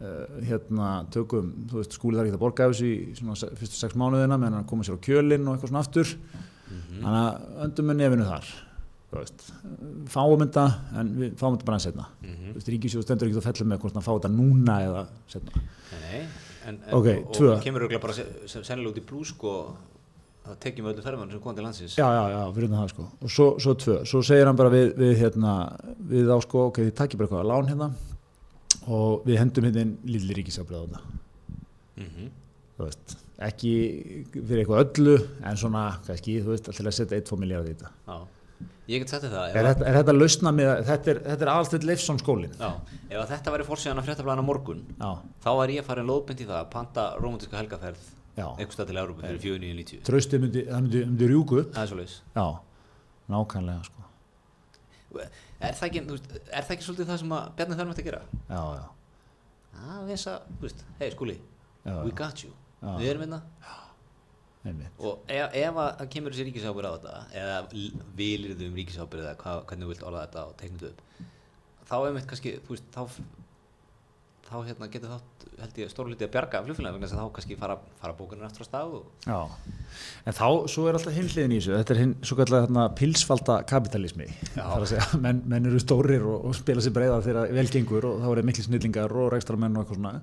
Speaker 2: uh, hérna tökum, þú veist, skúlið þarf ekki að borga af þessu í svona fyrstu sex mánuðina, menn að koma sér á kjölinn og eitthvað svona aftur, þannig að öndum með nefinu þar, fáum þetta, en við fáum þetta bara að setna, þú veist, Ríkisjóð stendur ekki að fella með hvort hann fá þetta núna eða setna.
Speaker 1: Nei, en, en
Speaker 2: Ok,
Speaker 1: og, og kemur auðvitað bara se- se- sennilega út í blú sko að tekjum öllu ferðmann sem kom til landsins.
Speaker 2: Já, já, já, fyrir það sko. Og svo, svo tvö, svo segir hann bara við, við hérna, við á sko, ok, þið takkir bara eitthvað að lán hérna og við hendum hérna inn lilli ríkisábreið á þetta.
Speaker 1: Mm
Speaker 2: þú veist, ekki fyrir eitthvað öllu en svona, kannski, þú veist, alltaf að setja 1-2 miljard í þetta.
Speaker 1: Já, ég get þér það
Speaker 2: Er
Speaker 1: að-
Speaker 2: þetta, er þetta lausna með, þetta er, þetta er alltaf Leifsson skólin
Speaker 1: Já, ef að þetta væri fórsíðan að fréttablaðan á morgun
Speaker 2: Já,
Speaker 1: þá er ég farin lóðbind í það að panta romantíska helgaferð einhvers stað til Európa fyrir 4990
Speaker 2: tröstið myndi, það myndi, myndi rjúku upp.
Speaker 1: Það er svo leis
Speaker 2: Já, nákvæmlega sko.
Speaker 1: Er það ekki, veist, er það ekki svolítið það sem að Bjarni þarf að gera?
Speaker 2: Já, já,
Speaker 1: Það er þess að, hei skúli
Speaker 2: já,
Speaker 1: we got you,
Speaker 2: Já.
Speaker 1: við erum hérna.
Speaker 2: Einmitt
Speaker 1: og ef, ef að kemur þessi ríkisábyrð á þetta eða l- vilirðu um ríkisábyrð eða hvað, hvernig þú vilt orða þetta og teikna þetta upp þá er mitt kannski, þú veist, þá þá hérna getur þátt held ég stóru hluti að bjarga flugfélagin vegna þess að þá kannski fara, fara bókunir aftur á stað og
Speaker 2: Já, en þá, svo er alltaf hinn hliðin í þessu, þetta er hinn svo kallega þarna pilsfalda kapitalismi, er að segja, *laughs* menn, menn eru stórir og, og spila sér breiða þegar vel gengur og þá eru miklu snillingar og rekstramenn og eitthvað svona,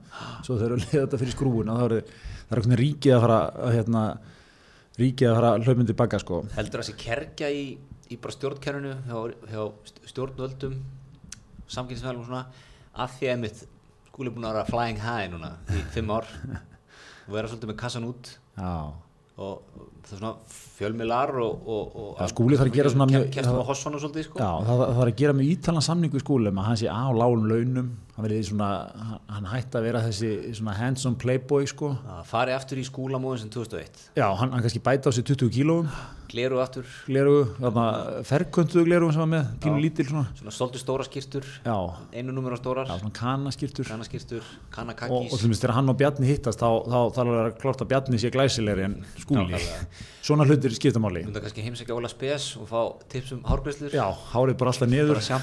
Speaker 2: svo þau eru að leiða þetta fyrir skrúuna, þá eru, það er eitthvað ríkið að fara, að, hérna, ríkið að fara hlaupin tilbaka, sko.
Speaker 1: heldur það sé kerkja í, í stjórnkerfinu hjá, hjá st- stjórnvöldum samkynnsfælum og svona að því að mitt skúli búin að vera flying high núna í fimm ár og vera svolítið með kassan út
Speaker 2: Já,
Speaker 1: og það er svona fjölmiðlar og, og, og
Speaker 2: Já, Skúli þarf að gera svona mjög-
Speaker 1: kemstum á hossonu svolítið sko.
Speaker 2: Já, það, það er að gera með ítalan samningu í skúlum að hann sé á lágum launum hann, verið svona, hann, hætti að vera þessi svona hands-on playboy sko.
Speaker 1: að fari aftur í skúlamóðin sem 2001
Speaker 2: Já, hann, hann kannski bæta á sig 20 kílóum.
Speaker 1: Gleru aftur,
Speaker 2: glerugu, ferköntuðu glerugu sem var með, pínu
Speaker 1: Já.
Speaker 2: lítil svona.
Speaker 1: Svona stoltu stóra skýrtur
Speaker 2: Já,
Speaker 1: einu númer á stórar,
Speaker 2: já svona kanaskýrtur
Speaker 1: kannaskýrtur
Speaker 2: og, og
Speaker 1: kannakakís
Speaker 2: til dæmis þegar hann og Bjarni hittast þá, þá þarf að vera klart að Bjarni sé glæsilegri en skúli. Svona hlutir skiptamáli
Speaker 1: mynda kannski heimsækja Óla Spes og fá tips um hárgræslur
Speaker 2: Já, hárið bara alltaf niður.
Speaker 1: Bara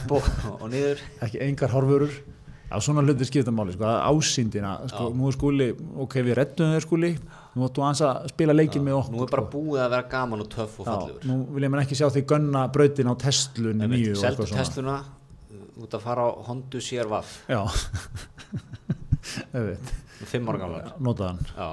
Speaker 2: Já, svona hlutir skiptamáli, sko, að ásýndina sko,
Speaker 1: Já.
Speaker 2: nú er skúli, ok, við rettum þér skúli nú áttu aðeins að spila leikin með okkur
Speaker 1: nú er bara
Speaker 2: sko.
Speaker 1: búið að vera gaman og töff og
Speaker 2: Já,
Speaker 1: fallegur.
Speaker 2: nú vil ég menn ekki sjá því gunna brautin á
Speaker 1: Einmitt,
Speaker 2: nýju og eitthvað svona.
Speaker 1: Tesluna uh, út að fara á Hondu CRVaf
Speaker 2: Já, *laughs* auðvitað,
Speaker 1: fimm ára gamlar
Speaker 2: notaðan
Speaker 1: já,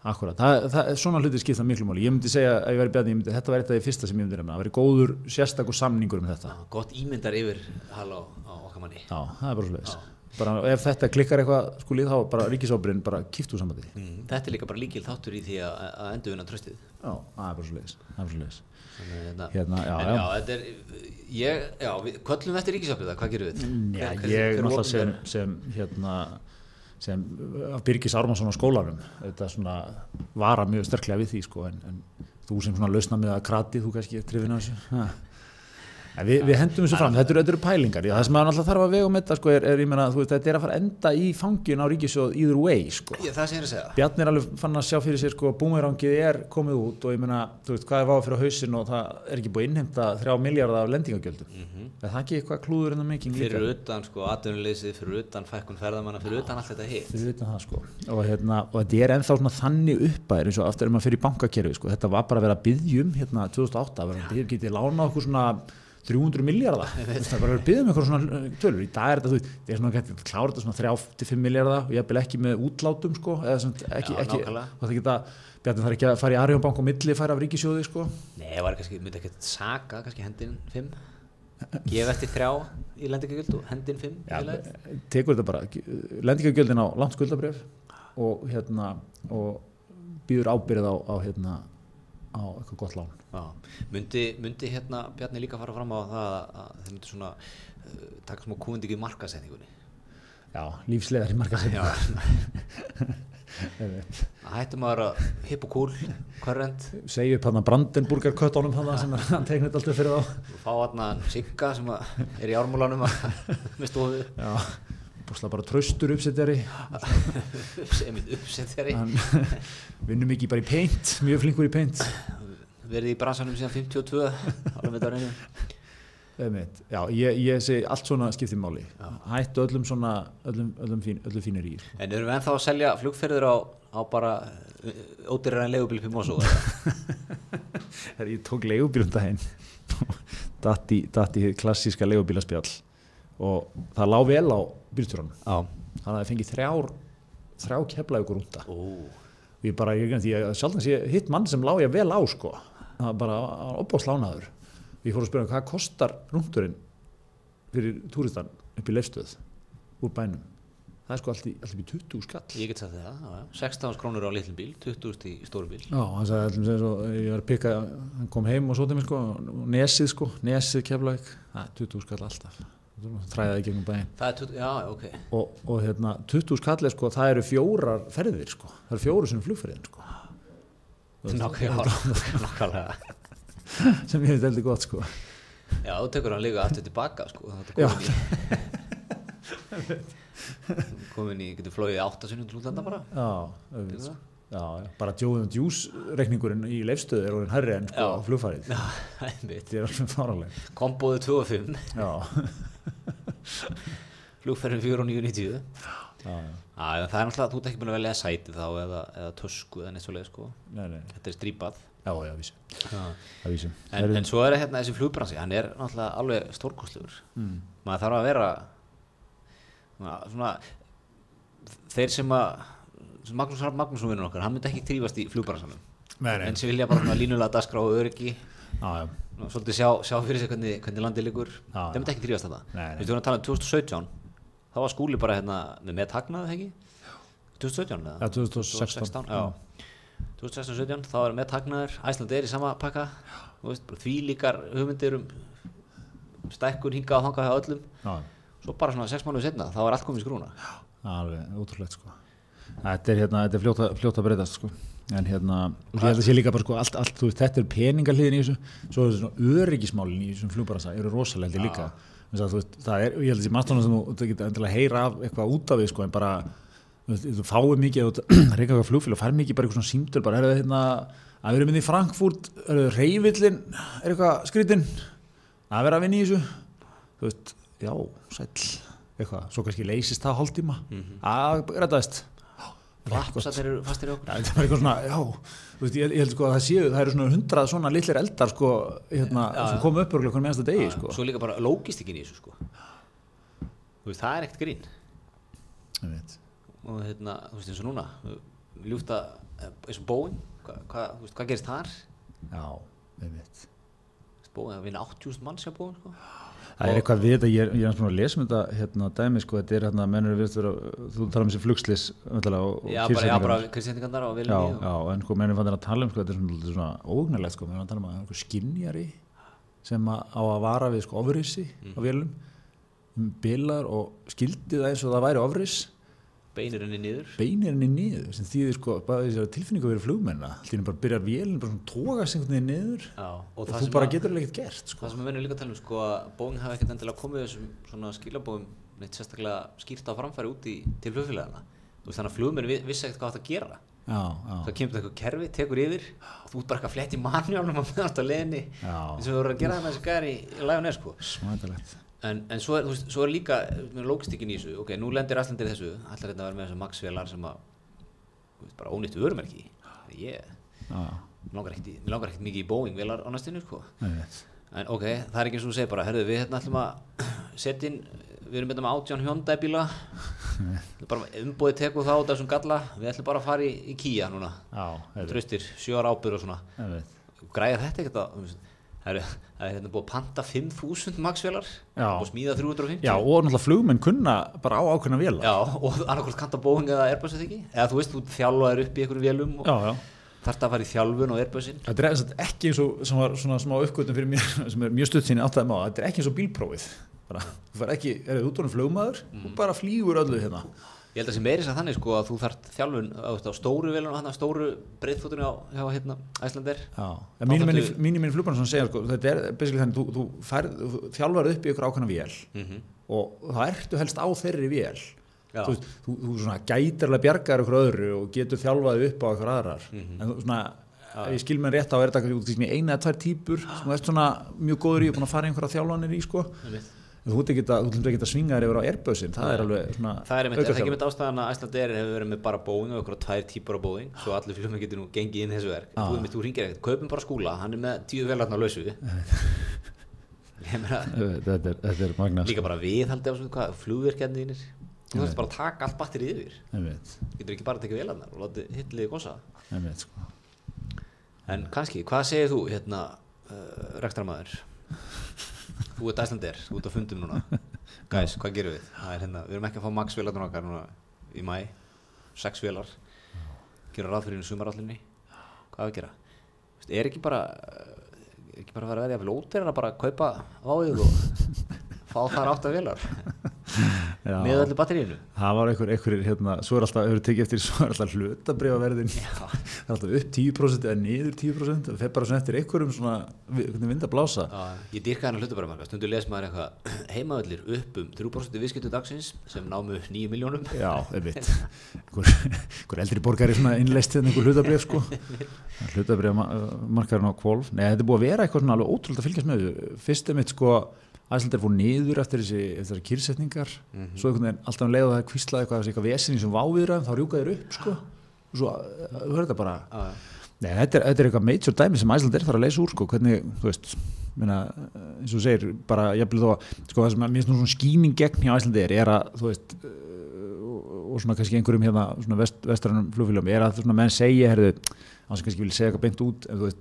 Speaker 2: Akkurat, það, það, svona hluti skipta miklu máli. Ég myndi segja að ég væri bjarni, ég myndi, þetta var eitt af því fyrsta sem ég myndi nefna, það væri góður sérstakur samningur um þetta,
Speaker 1: Já, gott ímyndar yfir halló á okkar manni.
Speaker 2: Já, það er bara
Speaker 1: Já.
Speaker 2: bara ef þetta klikkar eitthvað skulið þá bara ríkisábyrinn bara kýftu sambandi. Já,
Speaker 1: mm. þetta er líka bara líkil þáttur í því að, að endur vinna tröstið
Speaker 2: það er bara svo leiðis það er
Speaker 1: Þannig, hérna,
Speaker 2: Hérna, já,
Speaker 1: en
Speaker 2: já.
Speaker 1: já, þetta er ég, já, við köllum eftir ríkisafbyrða, hvað gerum við?
Speaker 2: Já,
Speaker 1: hver-
Speaker 2: ég
Speaker 1: hver er
Speaker 2: náttúrulega sem, sem hérna sem Birgis Ármannsson á skólanum. Þetta svona vara mjög sterklega við því sko en, en þú sem svona lausna með að krati þú kannski trefin á þessu við, við hendum þessu fram, þetta eru, pælingar. Já, það sem maður alltaf þarf að vega um þetta sko, er, er, meina, veist, þetta er að fara enda í fangin á ríkisjóð either way sko.
Speaker 1: Ég, ég er
Speaker 2: er alveg fann að sjá fyrir sér sko, búmerangið er komið út og ég meina, þú veist, hvað er váð fyrir hausin og það er ekki búið að innheimta þrjá miljardar af lendingagjöldum. Er það ekki eitthvað klúður en það mikið
Speaker 1: fyrir utan sko atvinnuleysið, fyrir utan fækkun ferðamanna, fyrir utan allt þetta hitt.
Speaker 2: Fyrir utan það sko. Og, hérna, og þetta er ennþá þannig uppæðir eins og aftur er maður fyrir bankakerfi sko. Þetta var bara að vera byggjum hérna 2008 að vera biðja getið lána okkur svona 300 miljardar *laughs* það er bara að að biðja um eitthvað svona uh, tölur. Í dag er þetta þú veist, þetta er svona gætið klára þetta svona 3-5 miljardar og ég vil ekki með útlátum sko eða svona ekki,
Speaker 1: Já,
Speaker 2: ekki það geta Bjarni þarf ekki að fara í Arjónbank og milli færa af ríkisjóði sko?
Speaker 1: Nei, það var kannski, myndi ekkert saka kannski hendin 5 Gef eftir þrjá í lendingagjöld og hendin 5
Speaker 2: Já, tekur þetta bara lendingagjöldin á langt skuldabref og hérna og býður ábyrð á, á hérna á eitthvað gott lán.
Speaker 1: Já, myndi, myndi hérna Bjarni líka fara fram á það að þeir myndi svona uh, taka smá kúndingi í markasetningunni
Speaker 2: Já, lífsleðar í marga
Speaker 1: Já, *laughs* að hættum að vera hipp og cool, hverrend
Speaker 2: segja upp hann að Brandenburger köttunum hann sem er- hann tegnir alltaf fyrir þá.
Speaker 1: Fá hérna Sigga sem að er í ármúlanum að með stofu.
Speaker 2: Já, búslega bara traustur uppsetjari
Speaker 1: sem *laughs* er uppsettjari
Speaker 2: hann *laughs* vinnur mikið bara í paint mjög flinkur í paint.
Speaker 1: Verið í bransanum síðan 52 alveg með þetta á reynu
Speaker 2: Einmitt. Já, ég, ég segi allt svona skiptir máli.
Speaker 1: Já.
Speaker 2: hættu öllum svona öllum, öllum, fín, öllum fínir í
Speaker 1: En erum við ennþá að selja flugferður á, á bara ódýrar en legubíl fyrir Mosó? *laughs*
Speaker 2: Ég tók leigubílum daginn. Datt í, datt í klassíska leigubílaspjall og það lá vel á bílstjóranum.
Speaker 1: Já.
Speaker 2: þannig að það fengi þrjár þrjá kefla ykkur únda og ég bara, ég, að sjálf sé hitt mann sem lá ég vel á sko. Það var bara opbáslánaður ég fór að spyrja hvað kostar rúndurinn fyrir túristan upp í leifstöð úr bænum? Það er sko allt í, allt í 20 skall.
Speaker 1: Ég get sagt það, já, já. 16 krónur á litlum bíl, 20 í stóru bíl.
Speaker 2: Já, hann sagði sem svo, ég var að pikka, hann kom heim og svo til mig sko, nesið sko, nesið keflaug, það er 20 skall alltaf, træðaði gegnum bæinn
Speaker 1: Það 20, já, ok.
Speaker 2: og, og hérna 20 skall er sko, það eru fjórar ferðir sko, það eru fjóru sem flugferðin sko, *laughs*
Speaker 1: nákvæmlega.
Speaker 2: sem ég veit heldur gott sko.
Speaker 1: Já, þú tekur hann líka aftur tilbaka, sko. Komin í, getur flóið áttasunnum til útlanda bara.
Speaker 2: Já, auðvitað. Já, bara Joe and Juice reikningurinn í leifstöðu er orðin herri en sko á flugfærið, *laughs* þetta er alveg fáraleg
Speaker 1: Kombóðu 2 og 5,
Speaker 2: Já, *laughs*
Speaker 1: flugferðin 4 og 9,90.
Speaker 2: já, já,
Speaker 1: Já, já, það er náttúrulega, þú ert ekki búin að velja sæti þá eða, eða tösku eða neitt svo leið, sko.
Speaker 2: nei, nei,
Speaker 1: Þetta er strípað.
Speaker 2: já, já, vísu,
Speaker 1: Já.
Speaker 2: það vísu
Speaker 1: En, en svo er hérna þessi flugbransi, hann er náttúrulega alveg stórkostlugur.
Speaker 2: mm.
Speaker 1: Maður þarf að vera svona, svona þeir sem að Magnús Hrafn Magnússon vinnur okkar, hann myndi ekki trífast í
Speaker 2: nei,
Speaker 1: En sem vilja bara línulega dagskrá og öryggi, svona svolítið sjá, sjá fyrir sig hvernig, hvernig landið liggur.
Speaker 2: Já,
Speaker 1: Þeir myndi ekki trífast þetta. Við vorum að tala um 2017, þá var skúli bara hérna með ekki? 2017 eða?
Speaker 2: Já, 2016.
Speaker 1: já. 2016-17, þá er með tagnaður, Æsland er í sama pakka, því líkar hugmyndir um stækkun hingað og þangað hjá öllum.
Speaker 2: Já,
Speaker 1: svo bara svona sex mánuðu setna, þá er allt komið skrúna.
Speaker 2: Alveg ótrúlegt sko þetta er hérna, þetta er fljóta, fljóta að breytast sko. En hérna, að sé líka bara sko allt, allt, veist, þetta er peningaliðin í þessu svo er svona öryggismálin í þessum flugbarasa eru rosalega líka. Að, þú veist, það er, ég held að þessi mannstofnum sem þú, getur endilega heyra af eitthvað út af því sko en bara, þú fáið mikið reyka eitthvað flugfél og fær mikið bara eitthvað svona símtöl bara, er það hérna, að við erum inn í Frankfurt er það reyvillin, er eitthvað skrítinn að vera að vinna í þessu? Þú veist, já, sæll. Eitthvað, svo kannski leysist það hálftíma. Að rættaðist
Speaker 1: Rappsat eru fastir í okkur
Speaker 2: Já, þetta var eitthvað svona, já, veist, ég, ég held sko að það séu, það eru svona hundrað svona litlir eldar sko, hérna,
Speaker 1: Já,
Speaker 2: sem
Speaker 1: já.
Speaker 2: komu upp örgulega hvernig mennsta degi, sko.
Speaker 1: svo líka bara lógistikin í þessu sko. veist, það er ekkert grín
Speaker 2: Ég veit.
Speaker 1: og hérna, þú veist eins og núna ljúft að, eins og Boeing hvað hva, hvað gerist þar
Speaker 2: Já, ég veit.
Speaker 1: Boeing að vinna 80.000 manns hjá Boeing sko.
Speaker 2: Það er eitthvað við þetta, ég er, svona að lesa um þetta, hérna, dæmi, sko, þetta er hérna, mennur við þú tala um þessi flugslis, og, og
Speaker 1: já, bara, já, viljum
Speaker 2: en sko, mennur fann að tala um, sko, þetta er svona, ógnarlegt, sko, mennur að tala um að það er einhver skinjari sem að, á að vara við, sko, ofrissi á vélum, bilar og skildi það eins og það væri ofriss
Speaker 1: beinir henni niður.
Speaker 2: Beinir henni niður sem þýðir sko tilfinningu að vera flugmenna allir bara byrjar vélinn bara svona tógast einhvern veginn niður.
Speaker 1: Já, og,
Speaker 2: og þú bara getur ekkert gert sko.
Speaker 1: Það sem við verðum líka að tala um sko að Boeing hafi ekkert endilega komið þessum svona skilabóðum neitt sérstaklega skýrt á framfæri út í til flugfélagana þú veist þannig að flugmenn vi- vissi ekkert hvað það að gera.
Speaker 2: Já, já,
Speaker 1: það kemur eitthvað kerfi, tekur yfir og þú ert bara eitthvað flett í mannjálnum á meðan þetta leðinni eins og við vorum að gera það með þessi gæri í, í Lion Air sko en, en svo, er, veist, svo er líka með lógistikinn í þessu, ok, nú lendir Aslandir þessu allar þetta að vera með þessu Max-vélar sem að veist, bara ónýttu vörumerki ég,
Speaker 2: já,
Speaker 1: mér langar ekkert mikið í Boeing-vélar á næstinu sko. En ok, það er ekki eins og þú segir bara, herðu, við hérna ætlum að *clears throat* setja inn, við erum hérna með átján Hyundai bíla, bara umbóðið teku þá af þessum galla, við ætlum bara að fara í, í Kia núna, tröstir, sjö ára ábyrð og svona, græða þetta ekkert að, það er, það er hérna búið að panta 5.000 maxvélar
Speaker 2: Já.
Speaker 1: og smíða 350.
Speaker 2: já, og náttúrulega flugmenn kunna bara á ákveðna vélar
Speaker 1: Já, og annarkvæmt kanta Boeing eða Airbus eða ekki, eða þú veist, þú þjálfaðir upp í einhverjum vélum og
Speaker 2: já, já.
Speaker 1: þarft að fara í þjálfun og Airbusin.
Speaker 2: Þetta er eins og ekki eins og sem var svona smá uppgötum fyrir mér *laughs* sem er mjög stutt sinni áttaði maður þetta er ekki eins og bílprófið bara, þú fær ekki, er þú tónum flugmaður og bara flýgur öllu hérna
Speaker 1: Ég held að það sé meiri sem þannig sko að þú þarft þjálfun á, á stóru vélunum, hann stóru breyðfótunni á hjá hérna
Speaker 2: menn,
Speaker 1: þarftu-
Speaker 2: mínir menn flugmann segja sko, þetta er basically þannig, þú, þú, færð, þú þjálfar upp í ykkur ákveðna vél
Speaker 1: Mm
Speaker 2: og þá ertu helst á þeirri vél.
Speaker 1: Já.
Speaker 2: þú, þú, alveg bjargar ykkur öðru og getur þjálfað upp á ykkur aðrar.
Speaker 1: Mhm.
Speaker 2: en þú svona ef ég skil mér rétt á er þetta í eina eða tvær típur *gasps* sem þú ert svona mjög góður í og búin að fara í einhverja þjálfanir í sko þú ert ekki að, þú ekki svinga þér yfir á Airbusin það er alveg svona
Speaker 1: Það er er ekki einmitt ástæðan að Æslandir hefur verið með bara Boeing og okkur tvær típur á Boeing svo allir flugmenn getur nú gengið inn þessu verk.
Speaker 2: Já.
Speaker 1: þú, þú ringir ekkert, kaupum bara skúla, hann er með tíu velarna á lausu. *laughs*
Speaker 2: Þetta er, er magna
Speaker 1: líka bara viðhaldi á svona flugverkjarnir þú þarfst bara að taka allt batterið yfir.
Speaker 2: Einmitt,
Speaker 1: getur ekki bara að tekja velarnar og láta hitliði
Speaker 2: einmitt, sko.
Speaker 1: En kannski, hvað segir þú hérna, uh, Þú ert Æslandir, þú ert á fundum núna *laughs* Gæs, hvað gerum við? Það er hérna, við erum ekki að fá max vélarnar okkar núna í mæ Sex vélar Gera ráð fyrir einu sumarallinni Hvað á að gera? Vist, er ekki bara er ekki bara að vera að verða óterra bara að kaupa váið og fá þar átt að vélar. *laughs* með öllu batteríinu?
Speaker 2: Það var einhver, einhver hérna, svo er alltaf, hefur tekið eftir *laughs* svo er alltaf hlutabrifaverðin *laughs* það er alltaf upp 10% eða niður 10% það fer bara svona eftir einhverjum svona vind að blása.
Speaker 1: Já, ég dýrka hennar hlutabæramarka, stundu les maður eitthvað *clears throat* heimaðallir upp um 3% viðskiptu dagsins sem námu 9 miljónum
Speaker 2: já, einmitt. Einhver, *laughs* einhver eldri borgari svona innleist hérna einhver hlutabrif sko. Hlutabrifamarkarinn á kvolf nei, þetta er búið að vera eitthvað svona alveg ótrúlega að fylgjast með Æslandir fór niður eftir þessi, þessi kýrsetningar svo einhvern veginn alltaf um leið og það kvíslaði eitthvað, eitthvað vesinni sem váviðra þá rjúkaði þér upp sko. Og svo, þú hörðu þetta bara
Speaker 1: já.
Speaker 2: Nei, þetta er, þetta er eitthvað major dæmi sem Æsland er þarf að leysa úr sko, hvernig, þú veist minna, eins og segir, bara jafnvel þó að sko það sem að mér finnst nú svona skýning gegn hjá Æslandi er, að, þú veist uh, og, og svona kannski einhverjum hérna svona vest, vestrænum flugfélagum, er að svona menn segja, herðu,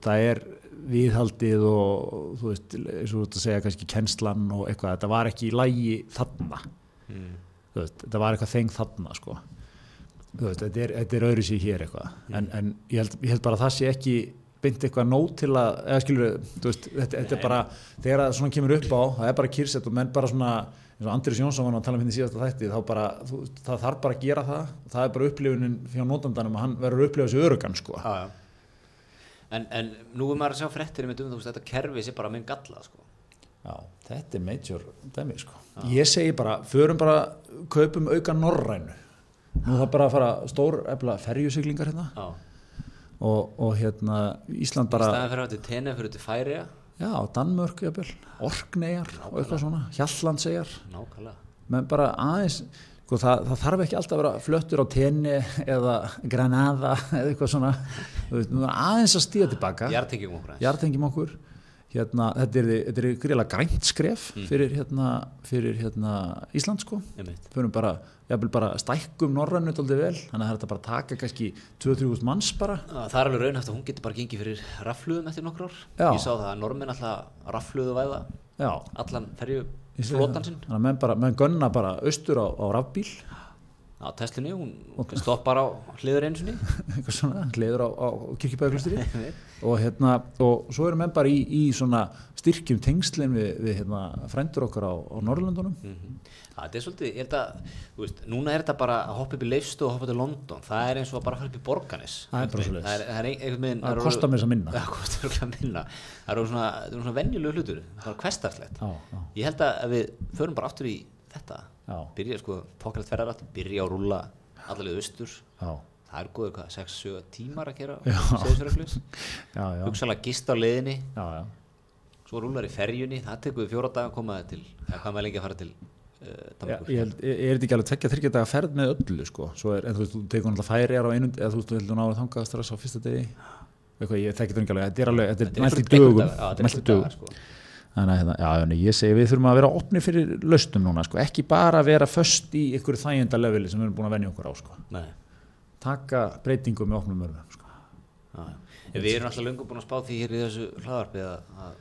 Speaker 2: það er viðhaldið og þú veist, eins og þú veist að segja kannski kennslan og eitthvað, þetta var ekki í lægi þarna,
Speaker 1: Mm.
Speaker 2: veist, þetta var eitthvað þeng þarna, sko veist, þetta er, þetta er öðru sér hér eitthvað en, en ég, held, ég held bara að það sé ekki beint eitthvað nót til að eða skilur, veist, þetta, þetta er bara þegar það svona kemur upp á, það er bara kýrsett og menn bara svona, eins og Andris Jónsson var að tala um hérna í síðasta þætti, þá bara þú, það þarf bara að gera það, það er bara upplifunin fyrir notandanum að hann verður að upplifa þessu örugan sko.
Speaker 1: Já, já. En, en nú er maður að sjá frettir um þetta kerfi sé bara minn galla sko.
Speaker 2: Já, þetta er major dæmi sko. Ég segi bara, förum bara kaupum auka norrænu. Nú það bara að fara stór efla ferjusiglingar hérna.
Speaker 1: Já.
Speaker 2: og, og hérna Ísland
Speaker 1: Í
Speaker 2: bara
Speaker 1: staðin fyrir að til tenni fyrir til færiða
Speaker 2: Já, Danmörk, Orkneyjar og eitthvað svona, Hjallandseyjar
Speaker 1: Nákvæmlega.
Speaker 2: Menn bara aðeins það, það þarf ekki alltaf að vera flöttur á tenni eða Granada eða eitthvað svona. Aðeins að stíða tilbaka
Speaker 1: Jartengjum okkur
Speaker 2: jartengjum okkur. Hérna, þetta er, er gríðlega grænt skref fyrir, hérna, fyrir hérna, Ísland sko. Förum bara, bara stækkum vel, þannig að það er bara að taka kannski 2-3 manns bara.
Speaker 1: Það er alveg raunhæft að hún getur bara gengið fyrir rafluðum eftir nokkur ár.
Speaker 2: Já.
Speaker 1: Ég sá það að normin alltaf rafluðu væða
Speaker 2: já,
Speaker 1: allan ferju flotan sinn.
Speaker 2: þannig að menn, bara, menn gunna bara austur á, á rafbíl.
Speaker 1: Á Teslunni, hún stoppar á hliður sinni. *laughs*
Speaker 2: Eitthvað svona, hliður á, á kirkjubæðaklustri *laughs* og hérna, og svo erum við bara í, í svona styrkjum tengslinn við, við hérna, frændur okkar á, á Norrlöndunum
Speaker 1: Mhm. Já, þetta er svolítið, er þetta, þú veist, núna er þetta bara að hoppa upp í Leifstu og hoppa til London, það er eins og að bara fara upp í Borganes.
Speaker 2: Það er bara svoleiðis.
Speaker 1: Það er, er einhvern veginn.
Speaker 2: það kostar mér þess að minna *laughs*
Speaker 1: Það kostar örugglega minna. Það eru svona, það eru svona venjulegu hlutur, það er
Speaker 2: já,
Speaker 1: Ég held að við förum bara aftur í þetta,
Speaker 2: já,
Speaker 1: byrja sko, pokkrætt ferðarætt, byrja að rúlla allavega austur,
Speaker 2: já,
Speaker 1: það er góður hvað, 6-7 tímar að gera *laughs* Hugsalega gist á leiðinni,
Speaker 2: já, já.
Speaker 1: svo rúlar í ferjunni, það tekur við fjóra daga að koma til, hvað maður lengi að fara til uh,
Speaker 2: Já,
Speaker 1: Danmerkur.
Speaker 2: ég held, er þetta ekki alveg tvekja þryggja daga ferð með öllu sko, er, en þú veist, þú tekur náttúrulega færi á einum, eða þú veist, þú heldur ná að þanga strax á fyrsta degi, eitthvað, ég þekki þetta ekki alveg, þetta er alveg, þetta er mælt í dögum,
Speaker 1: já,
Speaker 2: mælt í dögum,
Speaker 1: sko.
Speaker 2: þannig að, hérna, já, já, nei, ég segi, við þurfum að vera opni fyrir lausnum núna, sko, ekki bara vera föst í ykkur þæginda leveli sem við erum búin að venja okkur á, sko,
Speaker 1: Nei.
Speaker 2: taka breytingum með opnum örfum, sko,
Speaker 1: Já, já. En við erum alltaf löngu búin að spá því hér í þessu hlaðarpi að, að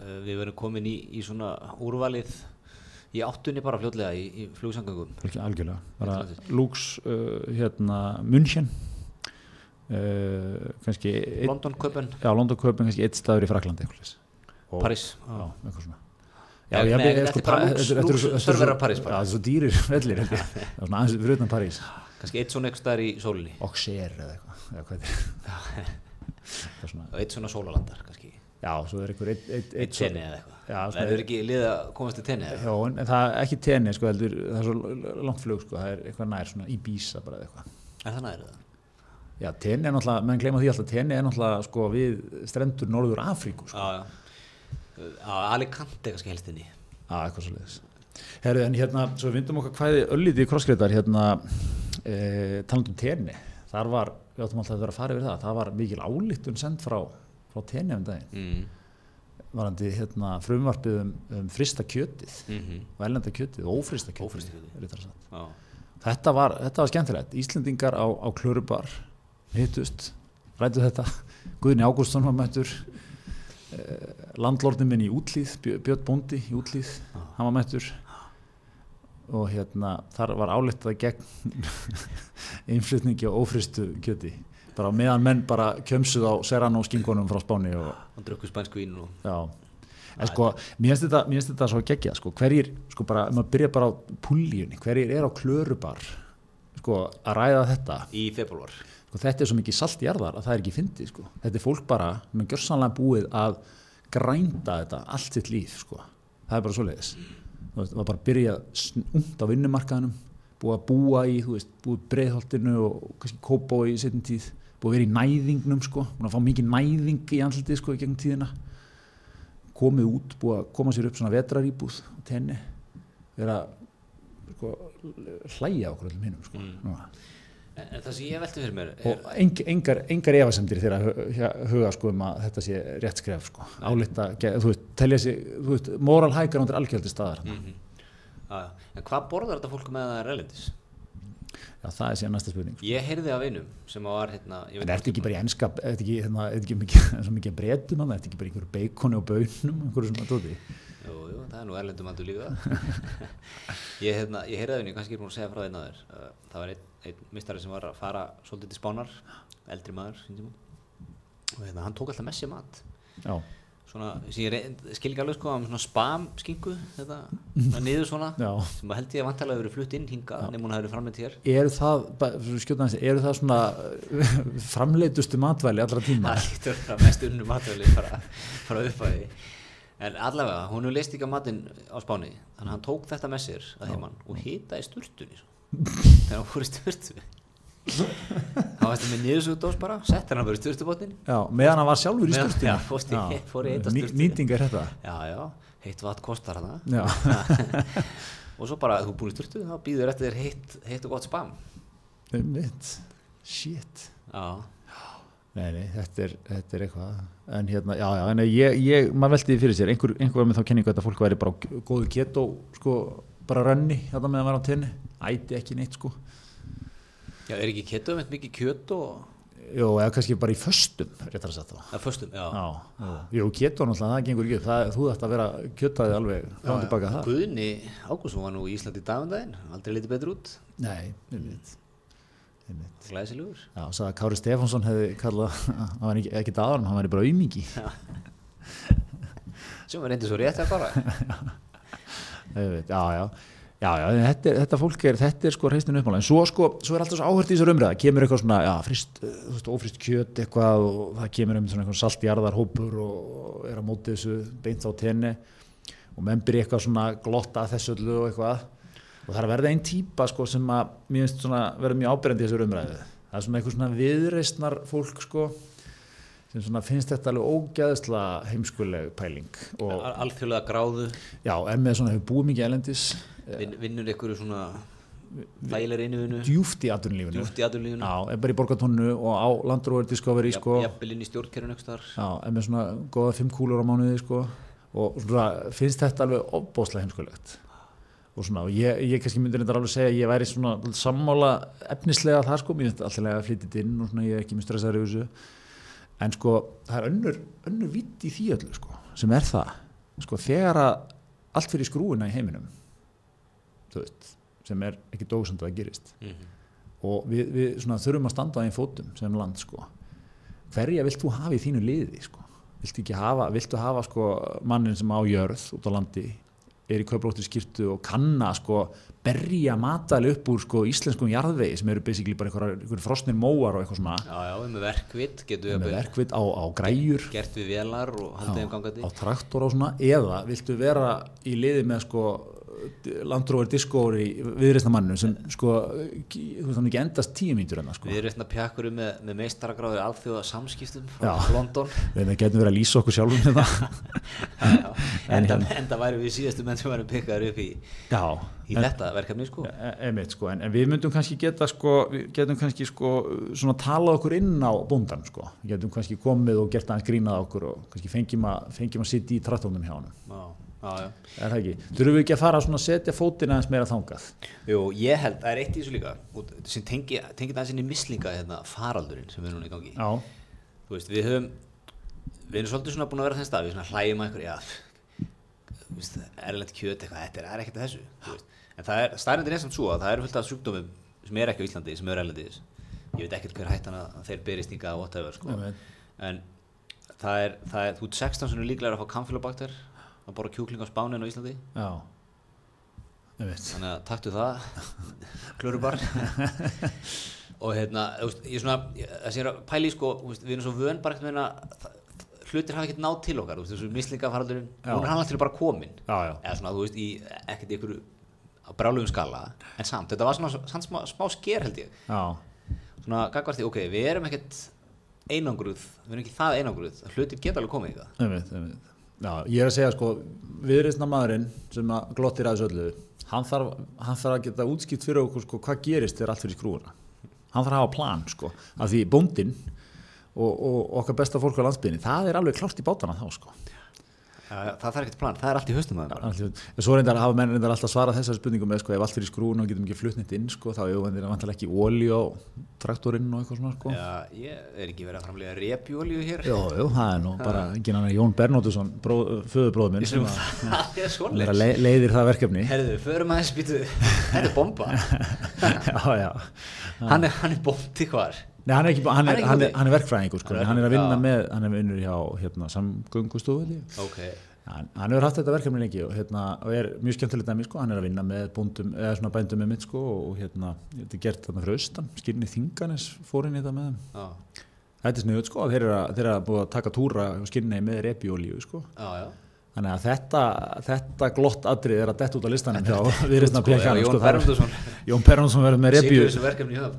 Speaker 1: uh, við verðum komin í, í svona úrvalið í áttunni bara fljótlega í, í flugsangangum.
Speaker 2: Algjör- algjörlega, bara Lux, uh, hérna, München, uh, kannski, einn-
Speaker 1: London, Köpen,
Speaker 2: já, London Köpen, kannski eitt staður í Fraklandi, eitthvað, Og-
Speaker 1: París.
Speaker 2: já, eitthvað svona.
Speaker 1: Já, nei,
Speaker 2: ég-
Speaker 1: þetta er bara
Speaker 2: svo- er dýrir vellir *laughs* er aðeins fyrir utan París.
Speaker 1: Kannski eitt svona eitthvað staðar í sólinni.
Speaker 2: Auxerre eða eitthvað
Speaker 1: eitt svona sólalandar kannski.
Speaker 2: Já, svo er einhver eitt, eitt,
Speaker 1: Eitt tenni eða eitthvað.
Speaker 2: Já,
Speaker 1: það er ekki liða að komast til tenni
Speaker 2: Já, en en það er ekki tenni sko heldur, það er svo langt flug sko, það er eitthvað nær svona Ibiza bara eða eitthvað
Speaker 1: Er það næri það?
Speaker 2: Já, tenni er náttúrulega, menn gleyma því alltaf tenni er náttúrulega sko við strendur Norður Afríku sko,
Speaker 1: Já, já. Já, Alicante kannski helst inni.
Speaker 2: Já, eitthvað svo leiðis Herðu, en hérna, svo vindum okkar hvaði öllítið krossgreitar hérna e, talandi um tenni, þar var við áttum alltaf að vera að fara yfir það, það var mikil álíktun send frá, frá tenni um daginn
Speaker 1: Mm.
Speaker 2: Varandi hérna frumvarpið um, um frista kjötið
Speaker 1: Mm
Speaker 2: og ellenda kjötið og ófrista kjötið,
Speaker 1: Ófrysta kjötið.
Speaker 2: þetta, var, þetta var skemmtilegt. Íslendingar á, á Klörubar hittust, rættu þetta. Guðni Ágústsson var mættur. Eh, landlordin minn í útlýð Bjö- Björn Bóndi í útlýð hann var mættur. Og hérna þar var áleitað gegn *laughs* innflutningi á ófristu kjöti bara meðan menn bara kjömsuð á Serrano skingunum frá Spáni og
Speaker 1: Hann drukku spænsku vín og
Speaker 2: Já, en sko, mér finnst þetta, þetta svo geggjað, sko, hverjir, sko bara, maður byrja bara á púljunni, hverjir er á klörubar, sko, að ræða þetta,
Speaker 1: í februar.
Speaker 2: sko, þetta er svo mikið salt í jarðar að það er ekki fyndið, sko, þetta er fólk bara, með gjörsanlega búið að grænda þetta allt sitt líf, sko, það er bara svoleiðis, þú veist, það var bara að byrja ungt á vinnumarkaðanum, búið að búa í, þú veist, búið breiðholtinu og kannski kópá í setjum tíð, búið að vera í næðingnum, sko, búið að fá mikið næðing í andlitið, sko, í gegn tíðina, komið út, búið að koma sér upp svona vetraríbúð á tenni vera sko, hlæja okkur öllum hinnum sko.
Speaker 1: Mm. En, en það sem ég velti fyrir mér er,
Speaker 2: og eng, engar, engar efasemdir þegar huga sko um að þetta sé rétt skref sko. álita, þú veist, telja sig þú veist, moral hækar ándir algjöldi staðar mm.
Speaker 1: mm já, en hvað borðar þetta fólk með það er relendis?
Speaker 2: Já, það er síðan næsta spurning sko.
Speaker 1: Ég heyrði af einum sem var hérna,
Speaker 2: en ertu ekki bara í enska ertu ekki, hérna, ertu ekki mikið, *laughs* svo mikið breytum ertu ekki bara einhverju beikoni og baunum einhverju svona tóti
Speaker 1: Jú, jú, það er nú erlendum andur líka. *laughs* Ég, hérna, ég heyrði af henni, kannski er búin að segja frá þeim aður uh, það var einn, einn mistari sem var að fara svolítið til spánar, eldri maður og hérna, hann tók alltaf með sér mat.
Speaker 2: Já,
Speaker 1: svona, sem ég reynd, skil ekki alveg sko svona spam skingu þetta, niður svona sem að held ég að vantarlega verið flutt inn hingað nema hún hafi verið framleitt hér.
Speaker 2: Eru það, bara fyrir að skjóta hans, eru það svona *laughs* framleitustu matvæli allra tíma?
Speaker 1: Það lítur að vera mest unnu matvæli bara, bara upp að því. En allavega, hún hefur leist ekki á matinn á Spáni þannig að hann tók þetta með sér að heimann og hitaði sturtunni svo. *laughs* þegar hann fór í sturtu hann varst með niðursugdós bara. Settir hann bara í sturtubotnin
Speaker 2: já, meðan hann var sjálfur í
Speaker 1: Meðan-
Speaker 2: sturtinu
Speaker 1: já, fórst í- *laughs* fór í heita
Speaker 2: Ný-
Speaker 1: sturtunni.
Speaker 2: nýting er þetta.
Speaker 1: Já, já, heitt vatn kostar hann *laughs* og svo bara, þú er búin í sturtu þá býður eftir þér heitt, heitt og gott spam.
Speaker 2: Mitt shit.
Speaker 1: Já,
Speaker 2: nei, nei, þetta er, þetta er eitthvað. En hérna, já, já, en ég, ég maður velti því fyrir sér, einhver, einhver var með þá kenningu að þetta fólk væri bara góðu keto sko, bara rönni, hérna með að vera á tenni. Æti ekki neitt, sko
Speaker 1: já, er ekki ketum eitt mikið kjöt og
Speaker 2: Jú, eða kannski bara í föstum, réttar að setja það.
Speaker 1: Það er föstum, já.
Speaker 2: Já, jú, jú keto náttúrulega, það gengur ekki upp. Það, þú ætti að vera kjötaði alveg frá tilbaka það.
Speaker 1: Guðni Ágússon var nú í Íslandi í dagundaginn, aldrei litið betur út,
Speaker 2: Nei, einmitt. einmitt.
Speaker 1: glæsilegur.
Speaker 2: Já, sagði að Kári Stefánsson hefði kallað, hann var ekki, ekki daðan, hann var bara aumingi.
Speaker 1: Sem var reyndið svo rétt að fara.
Speaker 2: Einmitt, Já, já. Já, já, þetta, þetta fólk er, þetta er sko reisninu uppmála, en svo sko, svo er alltaf svo áhört í þessar umræða, kemur eitthvað svona, já, frist, uh, þú veist, ófrist kjöt eitthvað og það kemur um svona eitthvað saltjarðarhópur og er á móti þessu beint á tenni og menn byrja eitthvað svona glotta að þessu öllu og eitthvað. Og það er að verða einn típa sko sem að mér finnst svona verða mjög ábyrjandi í þessar umræðu, það er svona eitthvað svona viðreistnar fólk sko sem finnst þetta alveg ógæðsla heimskuleg pæling
Speaker 1: Alþjóðlega gráðu,
Speaker 2: já, en með svona hefur búið mikið elendis
Speaker 1: vin, vinnur ykkur svona þægilega innivinu,
Speaker 2: djúft í atvinnulífinu.
Speaker 1: Djúft í aðurlífinu,
Speaker 2: já, er bara í borgatónu og á Landróður Discovery sko,
Speaker 1: jafnvel inn í stjórnkerfinu ykkur þar.
Speaker 2: já, er með svona góða fimm kúlur á mánuði sko, og svona, finnst þetta alveg ofbóðslega heimskulegt. Og svona, og ég, ég kannski myndir þetta alveg segja ég væri svona sammála efnislega það sko, mér finnst alltaf að flytja inn og svona, ég er ekki mjög stressaður yfir þessu en sko, það er önnur, önnur vitt í því öllu sko, sem er það sko, þegar að allt fyrir skrúina í heiminum veist, sem er ekki dógsand að það gerist
Speaker 1: Mhm.
Speaker 2: og við, við svona, þurfum að standa á einn fótum sem land sko. hverja vilt þú hafa í þínu liði sko? viltu, hafa, viltu hafa sko, mannin sem á jörð út á landi er í kaupróttu skýrtu og kanna sko, berja matali upp úr sko, íslenskum jarðvegi sem eru basically bara einhverjar einhver frosnir móar og eitthvað svona
Speaker 1: Já, já, með verkvitt getur við
Speaker 2: með
Speaker 1: jafnvel
Speaker 2: verkvit á, á græjur
Speaker 1: gert við velar og haldið þeim gangandi.
Speaker 2: á traktor og svona eða viltu vera í liði með sko landróður diskóri viðreistnamannu sem sko þú veist hann ekki endast tíu mínútur enna sko
Speaker 1: Við erum svona pjakkur með, með meistaragráði alþjóða samskiptum frá
Speaker 2: Já.
Speaker 1: London.
Speaker 2: við getum verið að lýsa okkur sjálfum hérna *laughs*
Speaker 1: Já,
Speaker 2: En
Speaker 1: enda,
Speaker 2: hérna-
Speaker 1: væri við síðastu menn sem væri pikkaður upp í,
Speaker 2: já,
Speaker 1: í þetta verkefni sko.
Speaker 2: e- einmitt sko en, en við myndum kannski geta sko getum kannski sko svona talað okkur inn á bóndan sko getum kannski komið og gert aðeins grínað okkur og kannski fengjum að, fengjum að sitja í trattónum hjá hann
Speaker 1: já.
Speaker 2: Er það ekki, þurfum við ekki að fara að setja fótinn aðeins meira þangað?
Speaker 1: Jú, ég held, það er eitt í þessu líka sem tengi, það sinni mislinga hérna, faraldurinn sem er núna í gangi.
Speaker 2: Já,
Speaker 1: þú veist, við höfum við erum svolítið svona búin að vera þess stað við svona hlægjum að veist, erlend kjöt eitthvað, þetta er, er ekkert þessu en það er, staðrindin er samt svo að það eru fullt af sjúkdómum sem er ekki á Íslandi, sem eru erlendis. Ég veit ekkert hver hættan að þeir berist hingað whatever, sko.
Speaker 2: Einmitt.
Speaker 1: en það er, það er, þú ert 16 sem er líklega að fá kamfélabakter að borra kjúkling á Spáni en á Íslandi.
Speaker 2: Já.
Speaker 1: Þannig að taktu það. *laughs* Klörubar *laughs* og hérna, ég svona ég- það sé að pæli sko, við erum svo vön bara ekkert meina hlutir hafa ekkert náð til okkar þú veist, þessu mislingafaraldurinn, hún er hann alltaf bara komin.
Speaker 2: Já, já,
Speaker 1: eða svona, þú veist, í ekkert einhverju á brálugum skala, en samt, þetta var svona samt smá, smá sker held ég.
Speaker 2: Já,
Speaker 1: svona, gagvart því, ok, við erum ekkert einangruð, við erum ekki það einangruð að hlutir geta alveg komið í það
Speaker 2: já, ég er að segja sko viðreistna maðurinn sem að glottir að þessu öllu hann þarf, hann þarf að geta útskipt fyrir okkur sko hvað gerist þegar allt fyrir skrúuna hann þarf að hafa plan sko af því bóndinn og, og okkar besta fólk á landsbyrni það er alveg klárt í bátana þá sko
Speaker 1: það þarf ekkert plan, það er allt í
Speaker 2: Allt- en svo reyndar hafa menn reyndar alltaf svarað þessar spurningum með sko ef allt fyrir skrúuna og getum ekki flutnitt inn sko þá er það vantilega ekki ólí á traktorinn og eitthvað svona sko.
Speaker 1: Já, ég er ekki verið að framlega repjólíu hér.
Speaker 2: Jú, jú, það er nú bara Jón Bernóttusson, föðubróður minn sem að *laughs*
Speaker 1: er
Speaker 2: er le- leiðir það verkefni.
Speaker 1: Herðu, förum aðeins býtu Þetta er bomba. *laughs*
Speaker 2: Já, já.
Speaker 1: Hann er, er bóndi hvar
Speaker 2: Nei, hann er, ekki, hann,
Speaker 1: er
Speaker 2: hann, er, hann er verkfræðingur sko,
Speaker 1: Hann er
Speaker 2: að vinna
Speaker 1: já.
Speaker 2: með, hann er vinnur hjá hérna, samgöngustofu held ég.
Speaker 1: Ok.
Speaker 2: Hann, hann hefur haft þetta verkefni lengi og, hérna, og er mjög skemmtilegt dæmi sko, hann er að vinna með bóndum, eða svona bændum með mitt sko, og hérna, þetta er gert þarna fyrir austan. Skýrni þinganis fór inn í þetta með
Speaker 1: Já,
Speaker 2: þetta er sniðut sko, þeir eru að, þeir eru að búið að taka túra og skýrni með repjólíu sko.
Speaker 1: Já, já
Speaker 2: Þannig að þetta, þetta glott atrið er að detta út á listanum hjá *laughs* viðreistna
Speaker 1: Sko, ef
Speaker 2: pekjanum.
Speaker 1: Jón Bernhardsson
Speaker 2: Jón Perronsson verður með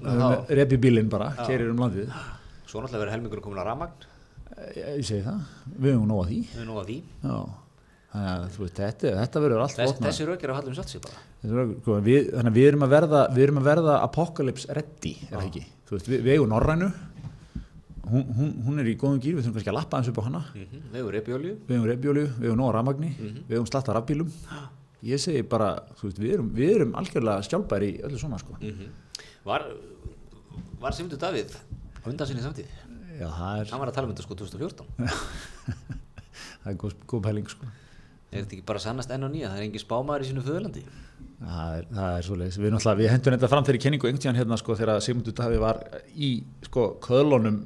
Speaker 1: þá-
Speaker 2: repjubílinn bara, keirir um landið.
Speaker 1: Svo náttúrulega verður helmingur komin að ramagn
Speaker 2: Ég, ég segi það, við höfum nóg að því.
Speaker 1: Við nú að því
Speaker 2: Já. Þannig að veist, þetta, þetta verður allt
Speaker 1: Þess,
Speaker 2: votnað.
Speaker 1: Þessi rauk er að hallum satt sér bara
Speaker 2: sko, við, þannig að við erum að verða, verða apocalypse ready, er það ekki? Veist, við, við eigum Norrænu, hún, hún, hún er í góðum gýr, við þurfum kannski að lappa eins upp á hana.
Speaker 1: Mhm, Við erum repjólíu
Speaker 2: Við eigum repjólu, við eigum nóg að ramagni, við eigum slatta rafbílum. Ég segi bara, þú veist, við erum, við erum algjörlega sjálfbæri í öllu svona, sko.
Speaker 1: Var Var Sigmundur Davíð á undan sinni samtíð
Speaker 2: Já, það er,
Speaker 1: hann var að tala um þetta sko 2014 *laughs*
Speaker 2: það er góð, góð pæling sko.
Speaker 1: er þetta ekki bara sannast enn og nýja það er engin spámaður í sínu föðurlandi
Speaker 2: Það er, það er svoleiðis. Við, við hendum þetta fram þeirri kynningu einhvern tíðan hérna sko þegar Sigmundur Davi var í sko köðlunum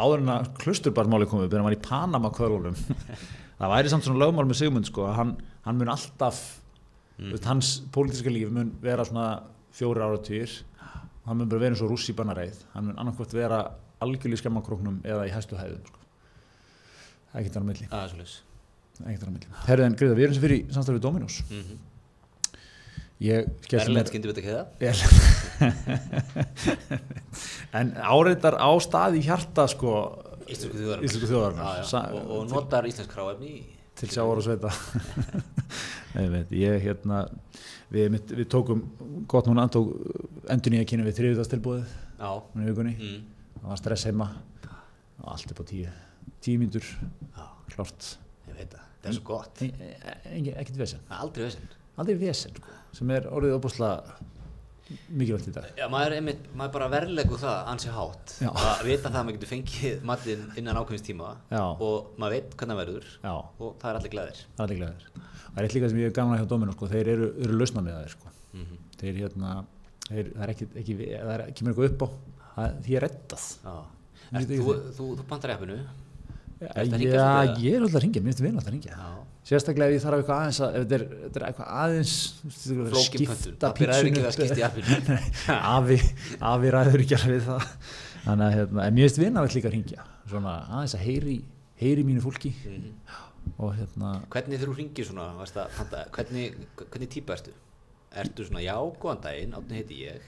Speaker 2: áður en að klusturbarmáli komið, þegar hann var í Panama köðlunum. *laughs* það væri samt svona lögmál með Sigmund sko hann, hann mun alltaf, mm. veist, hans pólitíska líf mun vera svona fjóri áratýr, hann mun bara vera eins og rússi bannareið, hann mun annarkvæmt vera algjörlega í skemmakróknum eða í hæstu hæðum sko. Er þar á milli.
Speaker 1: er
Speaker 2: Ekkert á milli. Herðu en Gríða, við erum sem fyrir í samstarfið Dominos.
Speaker 1: mm -hmm. Erlend skyndi við þetta
Speaker 2: Vel. en áreitar á stað í hjarta sko
Speaker 1: Íslensku.
Speaker 2: Sa-
Speaker 1: og, og notar íslensk kráefni í
Speaker 2: til sjávar og sveita. *laughs* Ég hérna við, við tókum gott núna tók endur nýja kynna við vikunni,
Speaker 1: mm.
Speaker 2: það var stress heima. Allt upp á tíu. Tíu mínútur,
Speaker 1: já,
Speaker 2: klart
Speaker 1: það, er svo gott.
Speaker 2: E, e, e, ekkert vesen,
Speaker 1: Það er aldrei vesinn
Speaker 2: aldrei vesen sko, sem er orðið opaslega mikilvægt í dag.
Speaker 1: Já, maður er einmitt, maður er bara verðlegu það ansi hátt.
Speaker 2: Já.
Speaker 1: að vita það að maður getur fengið matinn innan ákveðins tíma
Speaker 2: Já.
Speaker 1: og maður veit hvernig það verður
Speaker 2: já,
Speaker 1: og það er allir glæðir
Speaker 2: það er allir glæðir það er eitt líka sem ég er gaman að hjá Dóminu sko, þeir eru, eru lausna með það sko.
Speaker 1: mm -hmm.
Speaker 2: þeir hérna þeir, það er ekki, ekki það er, kemur eitthvað upp á það, því er reddað. Ég-
Speaker 1: þú, þú, þú pantar
Speaker 2: Já,
Speaker 1: hringja svolítið, eða?
Speaker 2: ég er alltaf að ringja, mér finnst vel alltaf að ringja
Speaker 1: Já,
Speaker 2: sérstaklega ef ég þarf eitthvað aðeins að ef þetta er, þetta er eitthvað aðeins veist, skipta
Speaker 1: Það byrjar ekki
Speaker 2: pítsunni
Speaker 1: að skipta í appinu
Speaker 2: afi, afi ræður ekki alveg það. Þannig að hérna, en mér finnst vinnar líka að ringja svona aðeins að heyri heyri mínu fólki.
Speaker 1: Mhm.
Speaker 2: og hérna
Speaker 1: Hvernig þegar þú ringir svona, varst að panta, hvernig, hvernig típa ertu? Ertu svona, já, góðan daginn, átni heiti ég.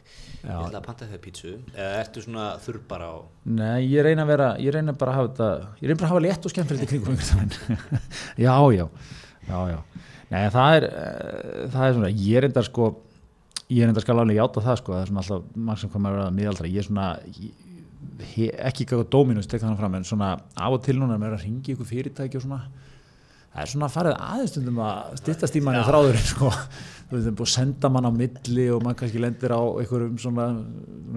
Speaker 1: Ég ætla að panta þau pítsu. Eða ertu svona þurr bara á
Speaker 2: Nei, ég reyna að vera, ég reyna bara að hafa þetta, ég reyna bara að hafa létt og skemmtilegt í kringum *laughs* já, já, já, já. Nei, það er, uh, það er svona, ég reyndar sko, ég reyndar skal alveg játa það sko, það er svona alltaf, marg sem komar að vera miðaldra, ég er svona, ég, ekki ekki á Dominus, tek þannig fram, en svona af og til núna með að ringi ykkur fyrirtæki og svona, það er svona farið aðeins að styttast í manni þráðurinn sko, þú veist, það er búið að senda mann á milli og mann kannski lendir á einhverjum svona,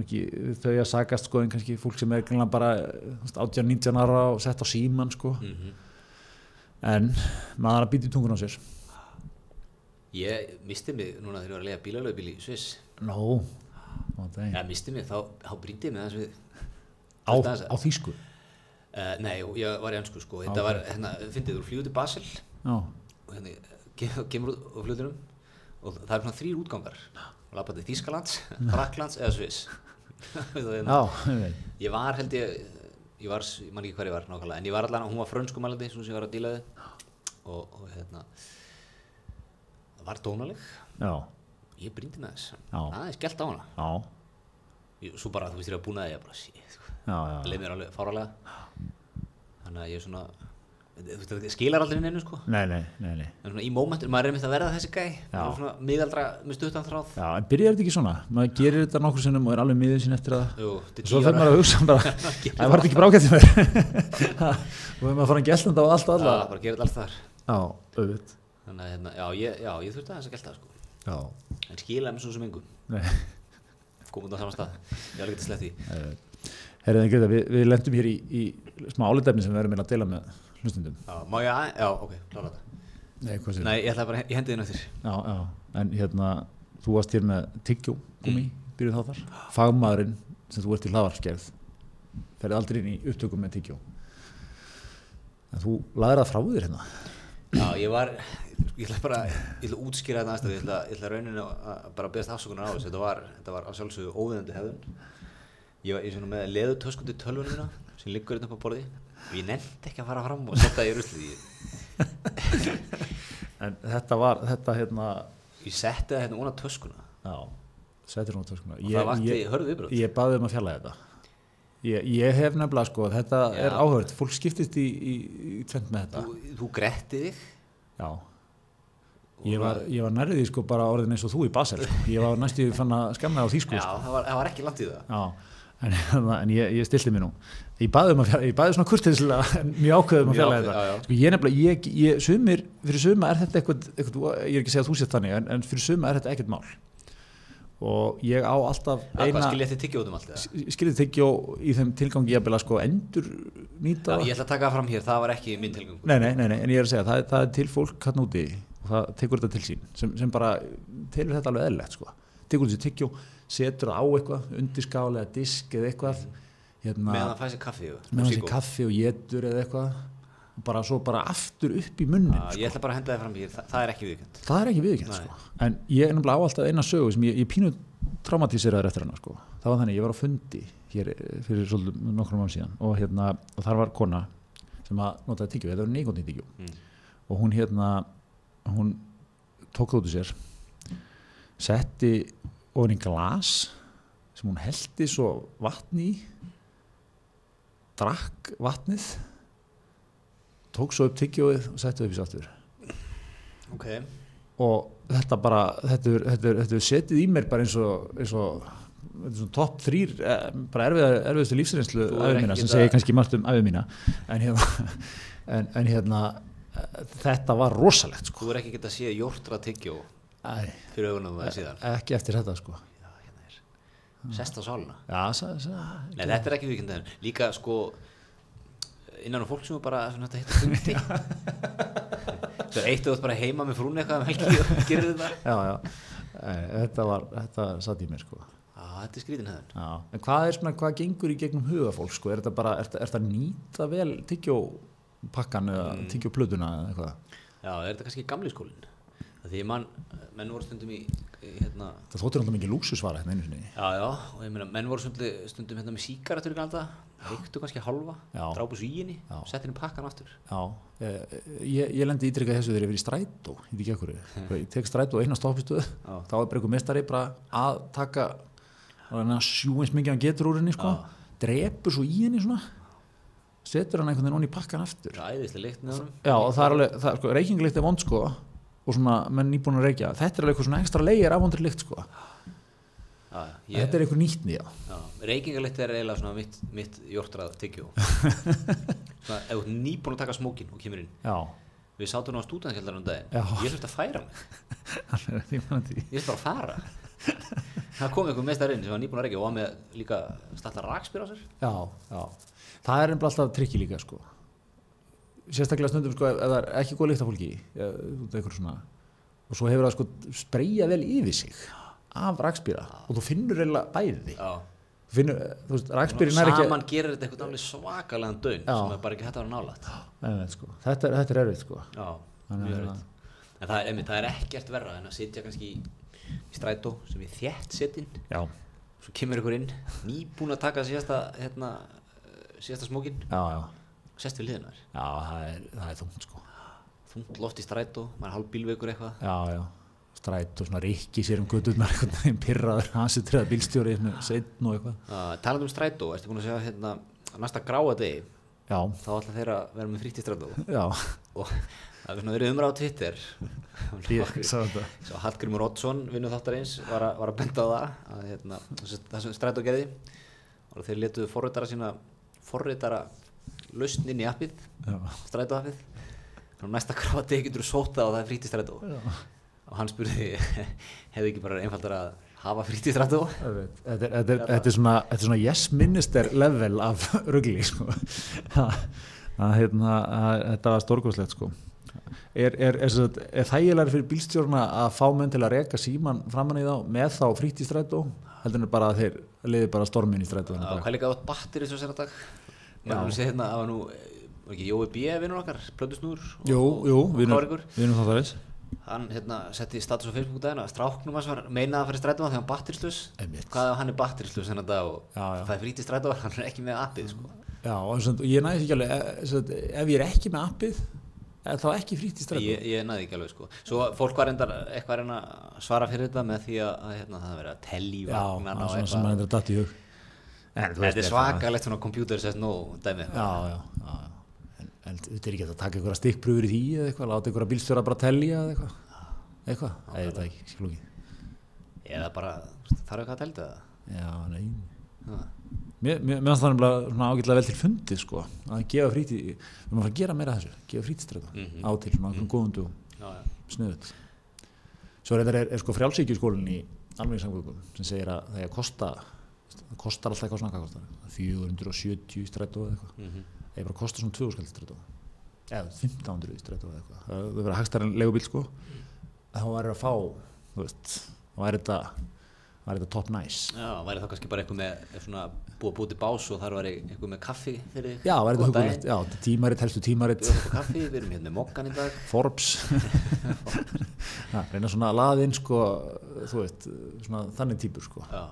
Speaker 2: ekki, þau að sagast sko, en kannski fólk sem er greinlega bara 18-19 ára og sett á síman sko,
Speaker 1: mm
Speaker 2: en maður er að býta í tungun á sér.
Speaker 1: Ég misti mig núna þegar ég var að lega bílalöfbíl í Sviss.
Speaker 2: Nó, á,
Speaker 1: Já, misti mig, þá, þá brýndi ég mig aðeins við
Speaker 2: á, á þýsku
Speaker 1: uh, Nei, ég var í ennsku sko. Þetta
Speaker 2: Ok.
Speaker 1: var, hérna, fyndið, þú til Basel.
Speaker 2: Já,
Speaker 1: og hérna, ke- kemur út á flutunum og það er svona þrýr útgangar til Þýskalands, *laughs* Fraklands eða Sviss. *laughs* Hérna,
Speaker 2: já, ég
Speaker 1: var held ég ég var, ég man ekki hver ég var nákvæmlega en ég var allan, hún var frönskumælandi sem ég var að díla við. Og, og hérna það var dónaleg.
Speaker 2: Já,
Speaker 1: ég brýndi með þess aðeins gælt á hana.
Speaker 2: Já,
Speaker 1: ég, svo bara þú veist ég var búin að ég bara shit, sko.
Speaker 2: Já, já,
Speaker 1: leið mér alveg fáralega þannig að ég er svona skilar aldrei inn einu sko.
Speaker 2: Nei, nei, nei, nei.
Speaker 1: En svona í mómentur, maður er einmitt að verða þessi gæ
Speaker 2: Já.
Speaker 1: er svona miðaldra með stuttan þráð.
Speaker 2: Já, en byrjar þetta ekki svona? Maður gerir þetta nokkur sinnum og er alveg miður sín eftir það
Speaker 1: er
Speaker 2: Svo
Speaker 1: ára.
Speaker 2: maður að hugsa bara, *laughs* það var þetta ekki brákætt *laughs* og við maður að fara að gæslanda á allt og
Speaker 1: Já,
Speaker 2: alla
Speaker 1: bara gera þetta alls þar.
Speaker 2: Já,
Speaker 1: þannig að hérna, já, ég, já, ég þurfti að gælta það sko.
Speaker 2: Já,
Speaker 1: en skilaði mér svo sem engum. Út á saman stað. Ég slett því
Speaker 2: Herriðan við, við lendum hér í, í smá álitefni sem við erum að deila með hlustundum
Speaker 1: já, má ég að, já, ok, klára þetta
Speaker 2: Nei, hvað sér
Speaker 1: nei, ég ætla bara, ég hendi þín eftir.
Speaker 2: Já, já, en hérna þú varst hér með tyggjó, gumi, mm. byrjuð þá þar. Fagmaðurinn sem þú ert í hlaðvarskerð ferði aldrei inn í upptökum með tyggjó. En þú laðir það frá þér hérna?
Speaker 1: Já, ég var, ég ætla bara ég ætla að útskýra þetta aðstæðu, ég ætla, ég ætla ég var í svona með leðutöskundi tölvunum mína sem liggur hérna upp á borði og ég nefndi ekki að fara fram og setja það í ruslið ég, *laughs*
Speaker 2: en þetta var, þetta hérna
Speaker 1: ég setti það hérna úna töskuna.
Speaker 2: Já, settir á töskuna.
Speaker 1: Og það vakti hörðu viðbröð
Speaker 2: ég baði um að fjalla þetta. Ég, ég hef nefnilega sko þetta
Speaker 1: Já.
Speaker 2: er áhörð, fólk skiptist í, í, í tvent með þetta.
Speaker 1: Þú, þú gretti þig.
Speaker 2: Já. Ég var, ég var nærðið sko bara orðin eins og þú í Basel sko. ég var næstu fann að skamna á því sko,
Speaker 1: já, það var, það var ekki langt í það.
Speaker 2: Já, en, en ég, ég stilti mér nú ég baði um ég svona kurtiðslega mjög ákveðum að fjalla þetta. Sko, ég nefnilega, ég, ég, sumir fyrir suma er þetta eitthvað, eitthvað ég er ekki að segja að þú sétt þannig en, en fyrir suma er þetta ekkert mál og ég á alltaf eina
Speaker 1: skiljið þið tyggja út um allt það?
Speaker 2: skilðið tyggjó í þeim tilgangi jafnvel að sko endur nýta
Speaker 1: Ég ætla að taka það fram hér, það var ekki minn tilgangur
Speaker 2: nei, nei, nei, nei, en ég er að segja það, það er til fólk hann úti og það tekur þetta til sín sem, sem bara telur þetta alveg eðlilegt sko. tekur þessi tyggjó, setur það á eitthvað undirskáli eða disk eða eitthvað hérna,
Speaker 1: Meðan það fæði sér kaffi og
Speaker 2: með hans
Speaker 1: síkó.
Speaker 2: í kaffi og jetur eða eitthvað bara svo bara aftur upp í munnin
Speaker 1: Já, Ég ætla bara að henda það fram hér, það, það er ekki viðkjönd
Speaker 2: það er ekki viðkjönd sko. en ég er nefnilega á alltaf eina sögu sem ég, ég pínu traumatíseraður eftir hana sko. það var þannig, ég var á fundi hér eh, fyrir svolítið nokkrum án síðan og, hérna, og þar var kona sem að notaði tyggjó, þetta var neikóndi tyggjó
Speaker 1: Mm.
Speaker 2: og hún hérna hún tók það út úr sér setti ofan í glas sem hún heldi svo vatni í drakk vatnið tók svo upp tyggjóið og setti það upp í sáttur
Speaker 1: Ok,
Speaker 2: og þetta bara þetta er, þetta er, þetta er setið í mér bara eins og, eins og svona topp þrýr eh, bara erfið, erfiðustu lífsreynslu
Speaker 1: ekki
Speaker 2: mína sem segir kannski margt um æfið mína. En hérna, *laughs* en, en hérna eh, þetta var rosalegt sko.
Speaker 1: Þú er ekki getað að sé jórtra tyggjó.
Speaker 2: Æ,
Speaker 1: fyrir augunum það síðan.
Speaker 2: Ekki eftir þetta sko.
Speaker 1: Hérna Sest á sáluna Nei, þetta er ekki viðkjönd Líka sko innan á fólk sem er bara svona þetta heitir fundi Það er eitt og þú bara heima með frún eitthvað um og gerir þetta.
Speaker 2: Já, já. Þetta var þetta satt í mér sko.
Speaker 1: Já, þetta er skrítin hefðan
Speaker 2: já. en hvað er svona, hvað gengur í gegnum huga fólk sko, er þetta bara, er þetta, er að nýta vel tyggjópakkan eða
Speaker 1: Mm.
Speaker 2: tyggjóplötuna eða eitthvað?
Speaker 1: Já, er þetta kannski gamli skólinn Því mann, menn voru stundum í, í hérna,
Speaker 2: það þóttir alltaf mikið lúksusvara hérna einu sinni.
Speaker 1: Já, já, og ég meina, menn voru stundum, stundum hérna með galda, reyktu kannski halva,
Speaker 2: Já.
Speaker 1: drápu svíinni, settin í pakkan aftur.
Speaker 2: Já, eh, ég, ég lendi ítrykkað þessu þegar ég verið í strætó, ég veit ekki okkur, *laughs* ég tek strætó eina stoppistöð, þá er bara einhver mestari bara að taka og hann að sjú eins mikið hann getur úr henni sko, drepur svo í henni svona, setur hann einhvern veginn onni pakkan aftur. Já, það er alveg, það, sko, reykinglikt er vond sko, og svona menn nýbúin að reykja, þetta er alveg eitthvað svona ekstra leigir af vondri lykt sko,
Speaker 1: já,
Speaker 2: þetta
Speaker 1: ég,
Speaker 2: er eitthvað nýtt nýja.
Speaker 1: já, reykingarleikt er eiginlega svona mitt, mitt jórtrað *laughs* þú ert nýbúin að taka smókin og kemur inn.
Speaker 2: Já,
Speaker 1: Við sátum á stúdanskjallar um daginn. Ég þurfti að færa mig. *laughs* Ég þurfti bara að fara. Það kom einhver mestar inn sem var nýbúin að reykja og var með líka stalla rakspyr á sér.
Speaker 2: Já, já. Það er nefnilega alltaf trikki líka sko. Sérstaklega stundum sko ef, það er ekki góð lykt af fólki og svo hefur það sko spreyja vel yfir sig af rakspýra og þú finnur eiginlega bæði
Speaker 1: Já.
Speaker 2: þú finnur, þú veist, rakspýrin er ekki
Speaker 1: Saman gerir þetta eitthvað alveg svakalega dögn
Speaker 2: Já.
Speaker 1: sem er bara ekki hægt að vera
Speaker 2: nei, sko. þetta, er, þetta er erfitt sko
Speaker 1: Já, mjög erfitt. En það er, einmitt, það er ekkert verra en að sitja kannski í, í strætó sem er setinn
Speaker 2: Já,
Speaker 1: svo kemur ykkur inn, nýbúin að taka síðasta, hérna, síðasta smókin
Speaker 2: já, já
Speaker 1: sest við liðinar,
Speaker 2: Já, það er, það er þungt sko.
Speaker 1: Þungt loft í strætó maður er hálf bílveikur eitthvað.
Speaker 2: Já, já. Stræt og svona rikki sér um gödurnar *laughs* einhvern veginn pyrraður, hans er treða bílstjóri með setn og eitthvað.
Speaker 1: Uh, talandi um strætó, ertu búin að segja hérna, á næsta gráa degi,
Speaker 2: Já,
Speaker 1: þá ætla þeir að vera með frítt í strætó.
Speaker 2: Já,
Speaker 1: og það er svona verið umræð á Twitter. Svo Hallgrimur Oddsson, vinnu þáttarins, var, a, var að benda á það að hérna, þessum strætó gerði og þeir letuðu forritara sína forritara lausn inn í appið,
Speaker 2: Já,
Speaker 1: strætó appið og næsta gráti getur þú sóta og það er fríti strætó.
Speaker 2: Já.
Speaker 1: Og hann spurði, *laughs* hefði ekki bara einfaldar að hafa fríti strætó?
Speaker 2: Þetta er, svona, svona yes minister level af rugli sko. hérna, þetta var stórgóðslegt sko. er, er, er, er, er þægilega fyrir bílstjórna að fá menn til að reka síman framan í þá með þá frítt í strætó heldur en bara að þeir liði bara stormin í strætó?
Speaker 1: Og hvað líka átt batterið svo sér að dag hérna að var nú ekki Jói B. vinnur okkar, plöndusnúr Káringur
Speaker 2: erum það þess
Speaker 1: hann hérna setti status á Facebook daginn að stráknum hans var meinað að fara í strætó þegar hann batterislus hvað ef hann er batterislus þennan dag og
Speaker 2: Já, já.
Speaker 1: það er frítið strætó *laughs* hann er ekki með appið sko.
Speaker 2: Já, og ég næði ekki alveg e- sagt, ef ég er ekki með appið er þá ekki frítt í strætó
Speaker 1: ég, ég næði ekki alveg sko. svo fólk var reyndar eitthvað að svara fyrir þetta með því að, hérna, það verið að telli í
Speaker 2: Já, það er svona sem
Speaker 1: eitthvað
Speaker 2: endur datt í hug
Speaker 1: þetta er svakalegt svona computer says no dæmi
Speaker 2: Já, já, já. En, en þetta er ekki að taka einhverja stikkpröfur í því eða eitthvað, láta einhverja bílstjóra bara telja eða eitthvað eitthvað, eða þetta ekki, flókið
Speaker 1: eða bara þarf eitthvað að telja það
Speaker 2: Já, nei. Mér finnst það nefnilega svona ágætlega vel til fundið sko, að gefa fríti við erum að fara að gera meira þessu, gefa frítiströða
Speaker 1: Mhm.
Speaker 2: á til svona mm. góðum dugum,
Speaker 1: Já, já.
Speaker 2: sniðut Svo er, er, er sko frjálsíkjuskólinn í, almenningssamgöngum sem segir að það er að kosta það kostar alltaf eitthvað svona kostar 470 í strætó eða eitthvað.
Speaker 1: Mhm.
Speaker 2: það er bara að kosta svona 2000 skall í strætó. Eða 1500 í strætó eða eitthvað. Það það verður hægstar en legubíl sko. Þá væri að fá þá væri þetta væri þetta top nice.
Speaker 1: Já, væri þá kannski bara eitthvað með svona búið að búið til bás og þar var eitthvað með kaffi fyrir þig
Speaker 2: já, væri þetta hugulegt, já, þetta er tímarit, helstu tímarit.
Speaker 1: Við erum upp á kaffi, við erum hérna með mokkan í dag.
Speaker 2: Forbes. *laughs* Reyna svona að laða inn sko, þú veist, svona þannig típur sko.
Speaker 1: Já,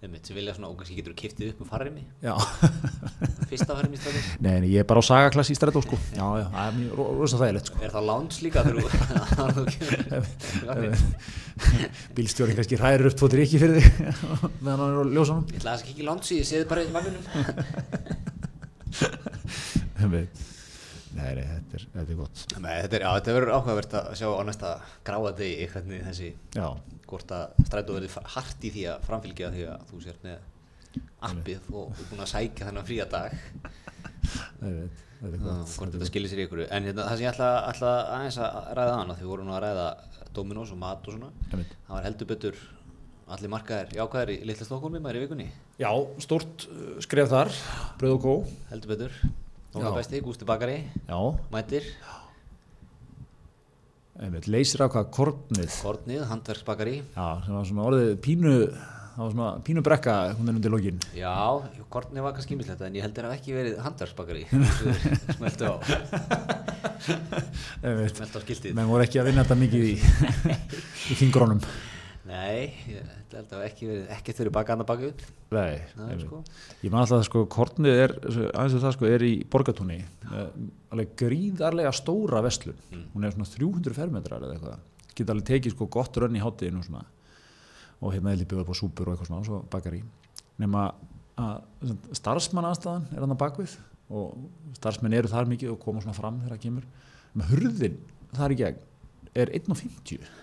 Speaker 1: einmitt, sem vilja svona og kannski getur þú kiftið upp með farrimi
Speaker 2: já, *laughs*
Speaker 1: fyrsta farrimi í strætó
Speaker 2: nei, nei, ég er bara á sagaklass í strætó sko. Já, já, það er mjög ro- rosa þægilegt sko.
Speaker 1: Er það láns líka þegar þú-
Speaker 2: bílstjórin kannski hræður upp tvo drikki fyrir þig *laughs* meðan hann er á ljósanum
Speaker 1: Ég ætla að það ekki lánsi, ég sé þið bara í vagnunum *laughs*
Speaker 2: nei, nei, þetta er, þetta er gott.
Speaker 1: Nei, þetta er, já, þetta verður áhugavert að sjá á næsta gráða degi hvernig þessi,
Speaker 2: já,
Speaker 1: hvort að strætó verður hart í því að framfylgja því að þú sér með appið og er búin að sækja þennan fría dag. Hvort þetta skilir sér í ykkur en hérna, það sem ég ætla, ætla aðeins að ræða hana því við vorum nú að ræða Dominos og mat og svona það var heldur betur allir markaðir jákvæðir í litla Stokkólmi maður í vikunni.
Speaker 2: Já, stórt uh, skref þar bröð og kó
Speaker 1: heldur betur.
Speaker 2: Já.
Speaker 1: Nóga besti, Gústi Bakari,
Speaker 2: já,
Speaker 1: mætir
Speaker 2: leysir af hvað kornið.
Speaker 1: Kornið, Handverksbakari.
Speaker 2: Já, sem var svona orðið pínu það var svona pínu brekka hún er undir lokin.
Speaker 1: Já, Kornið var kannski ímislegt en ég heldur að ekki verið Handverksbakari. *laughs* Smeltu á. Smeltu á skiltið.
Speaker 2: Menn voru ekki að vinna þetta mikið í *laughs* í fingrónum
Speaker 1: Nei, ég held að ekki verið ekkert verið bakana baku upp
Speaker 2: nei, einmitt.
Speaker 1: sko
Speaker 2: Ég man alltaf að sko, kornið er, aðeins við það sko, er í borgatúni, með alveg gríðarlega stóra vestlun.
Speaker 1: Mm.
Speaker 2: Hún er svona 300 fermetrar eða eitthvað. Geta alveg tekið sko gott rönn í hátíðinu og svona. Og hérna er lípið upp á súpur og eitthvað svona, og svo bakar í. Nefna að starfsmann aðstæðan er hann að bakvið og starfsmenn eru þar mikið og koma svona fram þegar það kemur. Með hurðin þar í gegn er 1.50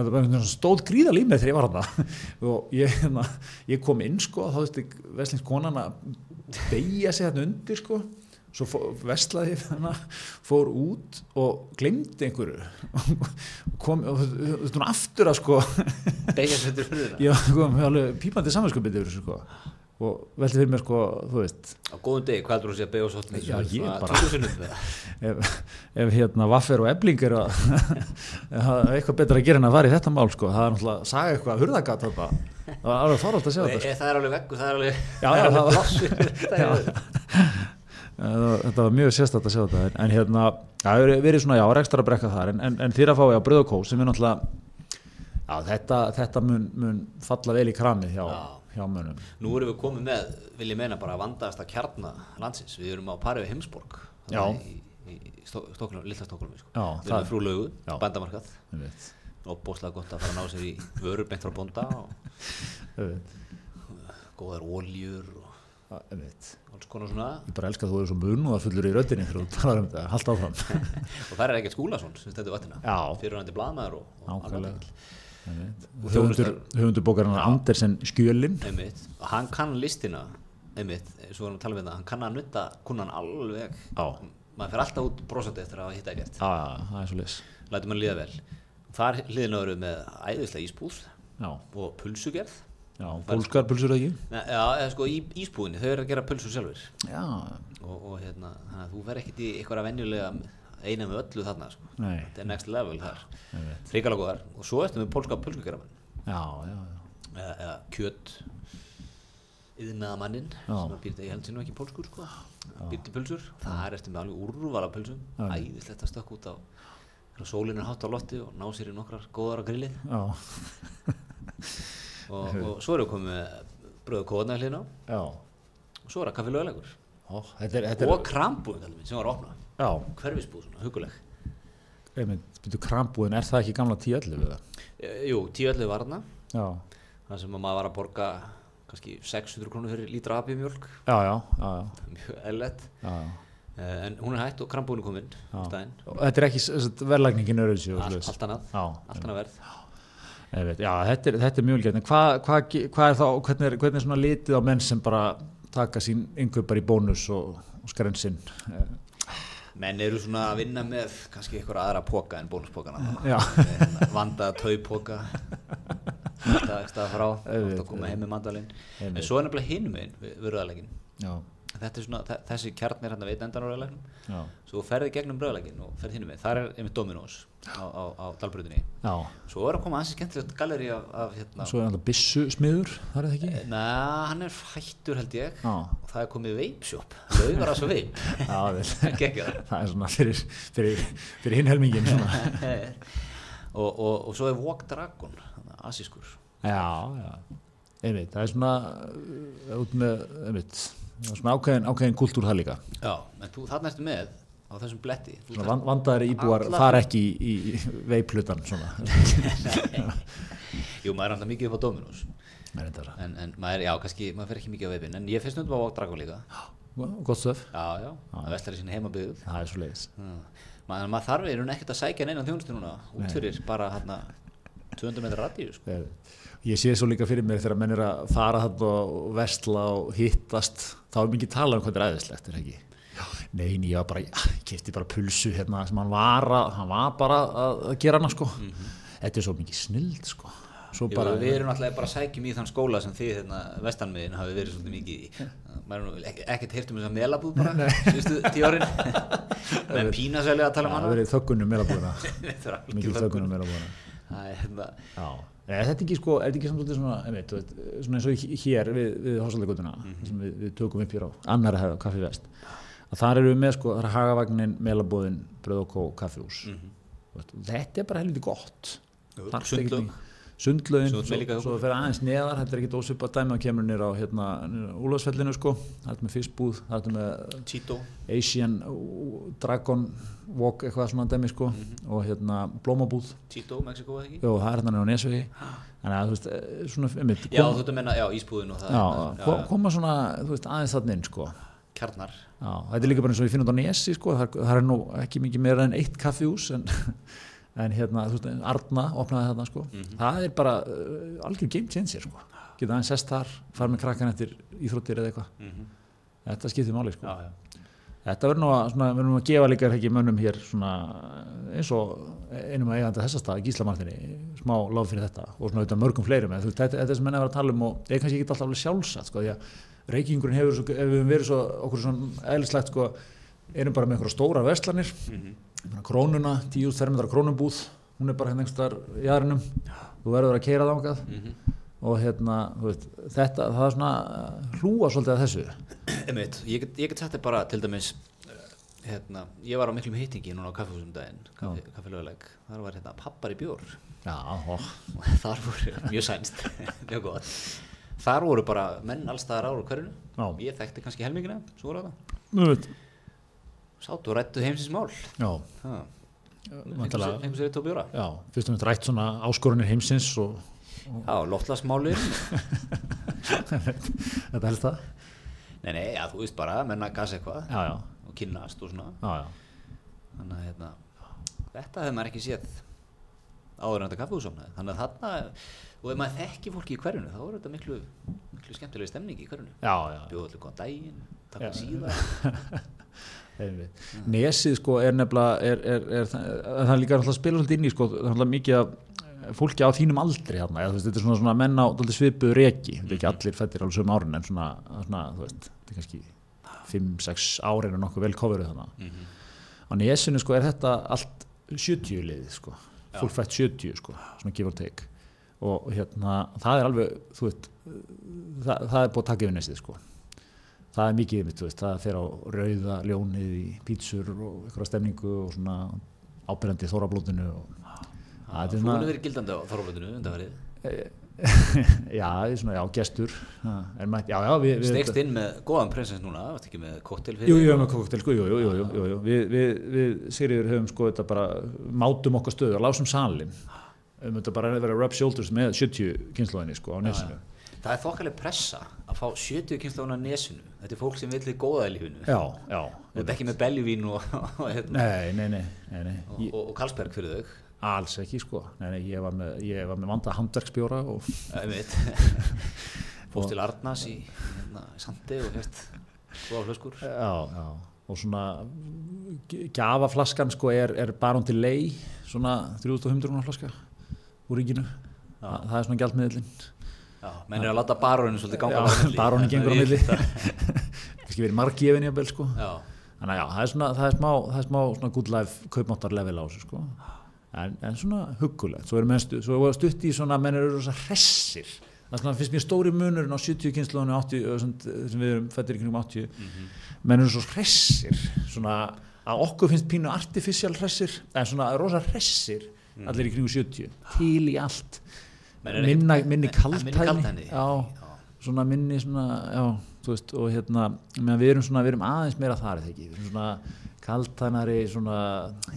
Speaker 2: þetta var stóð gríðalíf með þegar ég var hann *laughs* og ég, hérna, ég kom inn sko þá veist ég veslings konan að beigja sig hérna undir sko. Svo fó, veslaði ég hana fór út og glemdi einhverju. Kom og þú veist hún aftur að sko.
Speaker 1: Beigja settur fyrir það
Speaker 2: ég kom alveg pípandi samanskupið yfir þessu sko og velti fyrir mér sko þú veist.
Speaker 1: Á góðum degi, hvað er þú að segja beigja og svolítið?
Speaker 2: Já, ég bara- *laughs* ef, ef hérna vaffer og ebling er að *laughs* eitthvað betra að gera en að fara í þetta mál sko, það er náttúrulega að saga eitthvað hurðagat þetta, það var alveg farast að sjá þetta sko.
Speaker 1: Það er alveg veggur, það er alveg
Speaker 2: Já,
Speaker 1: það
Speaker 2: var-
Speaker 1: þetta
Speaker 2: var- mjög sérstætt að sjá þetta. En, en hérna, það hefur verið svona já, rekstra brekka þar. En, en, en þér að fá já, bröð og kó sem er náttúrulega já, þetta, þetta mun, mun falla vel í kramið hjá,
Speaker 1: Já.
Speaker 2: Hjá mönnum.
Speaker 1: Nú erum við komið með, vil ég meina bara vandaðasta kjarna landsins. Við erum á pari við Heimsborg. Í, í, Stokkólum, Lilla Stokkólum sko. Við erum
Speaker 2: það-
Speaker 1: með frú lögu,
Speaker 2: Já.
Speaker 1: bændamarkað.
Speaker 2: Ég veit,
Speaker 1: og bóstlega gott að fara að ná sér í vörur beint frá
Speaker 2: veit,
Speaker 1: góðar óljur og alls konar svona.
Speaker 2: Ég bara elska að þú eru svo mun og það fullur í röddinni þegar þú talar um þetta, haldt áfram. *laughs*
Speaker 1: Og það er ekkert skúlason sem stendur vatnina
Speaker 2: Já.
Speaker 1: fyrirhandi blaðmaður og, og alveg
Speaker 2: höfundur, höfundur bókarinnar Andersen Skjölin.
Speaker 1: Einmitt, og hann kann listina einmitt, svo erum við að tala við það hann kann að nutta kunnan alveg.
Speaker 2: Já.
Speaker 1: maður fer alltaf út brosandi eftir að hitta ekkert.
Speaker 2: Það er svo leys
Speaker 1: lætur mann líða vel. Þar hliðina eru með æðislega ísbúð
Speaker 2: já,
Speaker 1: og pulsugerð.
Speaker 2: Já, pólskar pulsur ekki?
Speaker 1: Já, eða sko í ísbúðinni, þau eru að gera pulsur sjálfur
Speaker 2: já,
Speaker 1: og, og hérna, að þú fer ekkert í eitthvað venjulega eina með öllu þarna sko. þetta er next level þar. Hrikalega góðar og svo ertu með pólska
Speaker 2: já,
Speaker 1: eða, eða kjöt yðnaðamannin
Speaker 2: Já.
Speaker 1: sem að býrta, ég held sér nú ekki pólskur sko. Býrti pulsur, það ertu með alveg úrvala pulsum. Æðislegt að stökk út á sólinn er hátt á lotti og ná sér í nokkrar góðar á grillið. *laughs* Og, og svo erum við komið bröðu
Speaker 2: já.
Speaker 1: og svo er það kaffi lögulegur
Speaker 2: Ó, þetta er, þetta
Speaker 1: og minn, sem var að opna hverfisbúð svona, huguleg
Speaker 2: krambúðin, er það ekki gamla 10-11 við það?
Speaker 1: e, jú, 10-11 var
Speaker 2: Já,
Speaker 1: þar sem að maður var að borga kannski 600 krónur fyrir lítra abimjólk
Speaker 2: já, já, já, já,
Speaker 1: mjög
Speaker 2: já.
Speaker 1: e, en hún er hætt og krambúðin er komin
Speaker 2: Þetta er ekki verðlagningin öruðsjö og
Speaker 1: allt, annað.
Speaker 2: Já,
Speaker 1: allt annað verð.
Speaker 2: veit, já, þetta er, þetta er mjög gæt en hvað hva, hva er þá, hvernig er, hvernig er svona litið á menn sem bara taka sín yngöp bara í bónus og, og skrensinn
Speaker 1: menn eru svona að vinna með kannski eitthvað aðra póka en bónuspókana
Speaker 2: Já.
Speaker 1: vanda taupoka. Stað, stað frá
Speaker 2: Auðvitað,
Speaker 1: átt að koma heim með mandalinn en svo er nefnilega hinum einn
Speaker 2: já,
Speaker 1: þetta er svona, þe- þessi kjarn er hann að veita endan á rauðalegnum
Speaker 2: já,
Speaker 1: svo ferði gegnum rauðalegin og ferði hinum einn þar er einmitt Dominos á, á, á Dalbrutinni svo er að koma ansi skemmtilegt galleri af, af hérna,
Speaker 2: svo er alltaf bissu smiður, það er það ekki?
Speaker 1: Na, hann er hættur held ég.
Speaker 2: Já,
Speaker 1: og það er komið veipsjóp laugar að svo veip
Speaker 2: það er svona fyrir, fyrir, fyrir hinn helmingin svona. *laughs*
Speaker 1: og, og, og svo er Walk Dragon þarna, asískur.
Speaker 2: Já, já, einmitt það er svona uh, út með, einmitt það er svona ákveðin, ákveðin kultúr það líka.
Speaker 1: Já, en þú þarna ertu með á þessum bletti
Speaker 2: van, vandaðari íbúar
Speaker 1: Alla-
Speaker 2: fara ekki í, í veiplutan svona. *laughs*
Speaker 1: Jú, maður er alltaf mikið upp á
Speaker 2: þetta
Speaker 1: en, en maður, já, kannski, maður fer ekki mikið á veipin en ég finnst stundum á Walk Dragon líka.
Speaker 2: Gott stöf,
Speaker 1: Já, já, það vestar í sinni heimabyggð.
Speaker 2: Það er svo leiðis
Speaker 1: maður, maður þarf í raun ekkert að sækja neina þjónustu núna út fyrir bara hérna 200 metrar radíu sko.
Speaker 2: ég sé svo líka fyrir mér þegar menn er að fara þarna og vestla og hittast þá er mikið talað um hvað þetta er æðislegt er það ekki? Nei, en ég var bara, ég kefti bara pulsu hérna sem hann var að, hann var bara að, gera hana sko. Þetta er svo mikið snild sko.
Speaker 1: Jú,
Speaker 2: bara,
Speaker 1: við erum alltaf bara sækjum í þann skóla sem þið hérna, vestanmiðin hafi verið svolítið mikið í. Maður er ekkert heyrt um þess að melabúð bara síðustu tíu árin. Menn pína svolítið að tala um
Speaker 2: það
Speaker 1: hana. *laughs*
Speaker 2: er verið þöggunum
Speaker 1: algjör
Speaker 2: mikið
Speaker 1: þöggun.
Speaker 2: þöggunum meira búina.
Speaker 1: Það er hérna
Speaker 2: Já, Nei, þetta er ekki sko, er ekki samt svolítið svona, einmitt, svona eins og hér við, við Hásaldagutuna, sem við, við tökum upp hér á annara hefða, Kaffi Vest, að þar eru við með sko, það er Hagavagnin, Melabóðin, Bröð og Kó, Kaffihús. Þú veist, Þetta er bara helviti gott.
Speaker 1: Jú,
Speaker 2: mikið- Sundlaugin,
Speaker 1: Svo
Speaker 2: það fer aðeins neðar, þetta er ekki ósvipað dæmi að kemur nýr á hérna, Úlfarsfellinu sko, það er með fiskbúð, það er með
Speaker 1: Cheeto.
Speaker 2: Asian Dragon Walk eitthvað svona dæmi sko.
Speaker 1: Mhm.
Speaker 2: og hérna Blómabúð.
Speaker 1: Cheeto, Mexiko eða ekki?
Speaker 2: Jó, það er hérna á Nesvegi. Þannig að þú veist, eh, svona einmitt,
Speaker 1: Já,
Speaker 2: kom,
Speaker 1: þú ert að menna, já, ísbúðin og það.
Speaker 2: Já,
Speaker 1: já,
Speaker 2: kom, koma svona, þú veist, aðeins þarna inn sko.
Speaker 1: Kjarnar.
Speaker 2: Já, þetta er líka bara eins og ég finn út á Nesi sko, það, það er nú ekki mikið meira en eitt kaffihús en, en hérna, þú veist, Arna opnaði þarna sko,
Speaker 1: Mhm.
Speaker 2: það er bara uh, algjör game changer sko, geta aðeins sest þar, fara með krakkan eftir íþróttir eða eitthvað,
Speaker 1: mm
Speaker 2: þetta skiptir máli sko.
Speaker 1: Já, já
Speaker 2: Þetta verður nú að, svona, verður nú að gefa líka ekki mönnum hér svona, eins og einum að eigandi þessa stað, Gíslamartinni, smá láð fyrir þetta og svona auðvitað mörgum fleirum. en veist, Þetta, þetta er sem menn er að tala um og er kannski ekki alltaf alveg sjálfsagt, sko, því að reykingurinn hefur, svo, höfum verið svo, okkur svona eðlislegt, sko, erum bara með einhverja stóra verslanir,
Speaker 1: Mhm.
Speaker 2: ég meina, krónuna, 10 fermetrar krónumbúð, hún er bara hérna einhverstaðar í aðrinum, þú verður að keira þángað
Speaker 1: Mhm.
Speaker 2: og hérna, þú veist, þetta, það er svona hlúa svolítið að þessu.
Speaker 1: Einmitt, ég get, ég get sagt þér bara til dæmis uh, hérna, ég var á miklum hittingi núna á kaffehúsum daginn, kaffi, kaffilöguleik þar var hérna pappar í bjór.
Speaker 2: Já, ó,
Speaker 1: og *laughs* þar voru mjög sænst *laughs* mjög gott. Þar voru bara menn allstaðar ára hverjunu ég þekkti kannski helmingina, svo voru það.
Speaker 2: Nú veit,
Speaker 1: sátu og rættu heimsins mál. Sér eitt og bjóra
Speaker 2: Já, fyrst og nætt rætt svona áskorunir heimsins og
Speaker 1: já, loftlasmálin *laughs*
Speaker 2: þetta helst það?
Speaker 1: Nei, nei, já, þú veist bara, menna gas eitthvað
Speaker 2: Já, já,
Speaker 1: og kynnast og svona.
Speaker 2: Já, já,
Speaker 1: þannig að hérna, þetta hefur maður ekki séð áður en þetta kaffehúsofnaði þannig að þarna, og ef maður þekki fólki í hverjunu þá er þetta miklu, miklu skemmtilega stemning í hverjunu bjóða allir góðan daginn, takk fyrir síðan. *laughs*
Speaker 2: Nesið sko er nefnilega er, er, er, það, er líka alltaf að spila svolítið inn í sko, það er alltaf mikið af eh, fólki á þínum aldri þarna, eða, veist, þetta er svona, svona menn á svipuðu reki, þetta er ekki allir fættir alveg sömu árin en svona, svona veist, þetta er kannski 5-6 árin og nokkuð vel coveruð þannig
Speaker 1: mm -hmm.
Speaker 2: á Nesinu sko er þetta allt 70 liðið sko,
Speaker 1: Já.
Speaker 2: fólk fætt 70 sko, svona give or take. Og hérna, það er alveg þú veist, það, það er búið að taka yfir Nesið sko það er mikið yfir, veist, það fer á rauða ljónið í pítsur og eitthvað stemningu og svona ábyrjandi þórablótinu
Speaker 1: þú
Speaker 2: svona
Speaker 1: hefur verið gildandi á þorflutinu undanverið *laughs*
Speaker 2: já, svona, já, gestur. Ha, en mætt, já, já, við, við
Speaker 1: stegst inn með góðan prinsess núna, varst ekki með koktel
Speaker 2: Jú, jú, með koktel, sko, jú, jú, jú, jú, jú, jú. Við, við, við Sigriður höfum sko þetta bara mátum okkar stöðu og lásum salin um þetta bara að vera rub shoulders með 70 kynnslóðinni sko á nesinu
Speaker 1: það er þokkaleg pressa að fá 70 kynslóðun á nesinu. Þetta er fólk sem vill þið góða í lífinu.
Speaker 2: Já, já
Speaker 1: og ekki með beljuvín og, og, hérna,
Speaker 2: Nei, nei, nei, nei, nei.
Speaker 1: og, og, og Karlsberg fyrir þau.
Speaker 2: Alls ekki sko. Nei, nei, ég var með, ég var með vanda handverksbjóra og *laughs*
Speaker 1: fórst til Arnars í, hérna, í Sandi og hérst flöskur.
Speaker 2: Já, já. Og svona gjafaflaskan sko er, er baron til lei svona 3500 flaska úr ríkinu. Þa, það er svona gjaldmiðlinn
Speaker 1: Já, menn er að láta barónu svolítið ganga
Speaker 2: baróninn *laughs* gengur á milli. *laughs* kannski verið marggefin í að bel sko þannig að já, það er svona, það er smá, það er smá svona good life kaupmáttar level á þessu sko. En, en svona huggulegt. Svo erum við stutt í svona menn eru rosa hressir. Það finnst mér stóri munurinn á 70 kynnslóðinu 80, ö, sem, við erum fættir í kringum 80 menn eru svo hressir. Svona að okkur finnst pínu artificial hressir en svona rosa hressir allir í kringum 70 til í allt minna, minni
Speaker 1: kaldhæðni.
Speaker 2: já,
Speaker 1: Já.
Speaker 2: svona minni svona, já, þú veist og hérna, meðan við erum svona, við erum aðeins meira þar eða ekki, við erum svona kaltænari svona,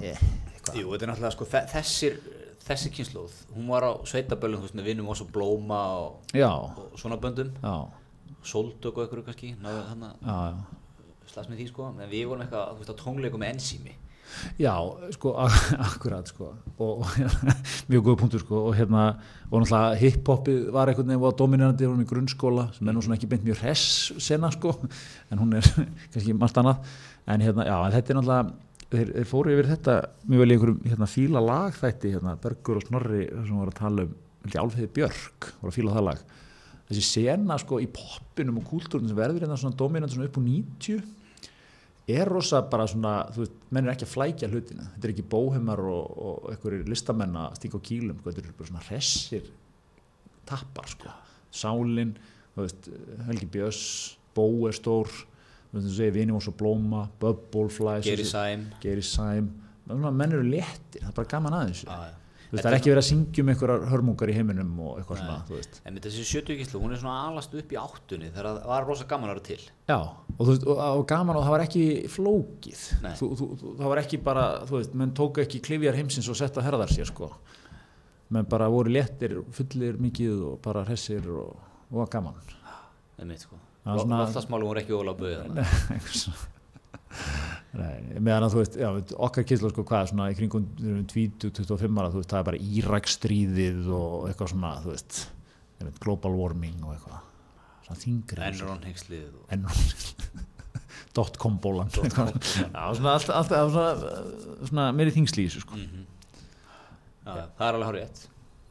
Speaker 2: eh, eitthvað.
Speaker 1: Jú, þetta er náttúrulega sko, þe- þessir, þessi kynnslóð, hún var á sveitaböllum, þú veist, með vinnum og svo blóma og, og svona böndum, og eitthvað kannski, slast með því sko, en við vorum eitthvað, þú veist, á tónleikum með ensími.
Speaker 2: Já, sko, ak- *laughs* akkurat sko. Og, og *laughs* mjög góð punktur sko. Og hérna, og náttúrulega hiphopið var einhvern veginn var dominirandi, hún í grunnskóla sem er nú svona ekki beint mjög hress sena sko. *laughs* En hún er kannski margt annað. En hérna, já, en þetta er náttúrulega þeir, þeir fóru yfir þetta mjög vel í einhverjum hérna, fíla lag þætti, hérna, Bergur og Snorri sem voru að tala um, held ég, Álfheiði Björk voru að fíla það lag. Þessi sena sko í poppinum og kúltúrunum sem verður hérna svona dominandi svona upp úr 90 er rosa bara svona, þú veist, menn er ekki að flækja hlutina, þetta er ekki bóheimar og, og einhverjir listamenn að stinga á kýlum sko, þetta er bara svona hressir tappar, sko, sálin þú veist, Helgi Björns Bó er stór, þú veist, þú segir Vinni og Blóma, Bubble Flies
Speaker 1: Geri Sæm.
Speaker 2: Geri Sæm. Menn eru léttir, það er bara gaman að þessu Það er ekki verið að syngja um einhverjar hörmungar í heiminum og eitthvað svona, þú veist
Speaker 1: En þessi 70 kynslu, hún er svona alast upp í áttunni þegar það var rosa gaman að vera til.
Speaker 2: Já, og, þú veist, og, gaman og það var ekki flókið þú, þú, það var ekki bara, þú veist, menn tóku ekki klifjar heimsins og setta herðar sér sko menn bara voru léttir, fullir mikið og bara hressir og, og var gaman
Speaker 1: Það er mitt sko.
Speaker 2: Já, svona-
Speaker 1: Loftasmálum voru ekki óla bauð. *laughs*
Speaker 2: Nei, eitthvað svona. Nei, meðan að þú veist, já, okkar kynslu sko hvað, svona í kringum 20-25 ára, þú veist, það er bara Írakstríðið og eitthvað svona, þú veist ég veit, global warming og eitthvað svona þingri
Speaker 1: Enron
Speaker 2: en dotcom bólan svona allt, allt, allt svona, svona meiri þingsli í þessu sko.
Speaker 1: Mm Já, já, það er alveg hár rétt.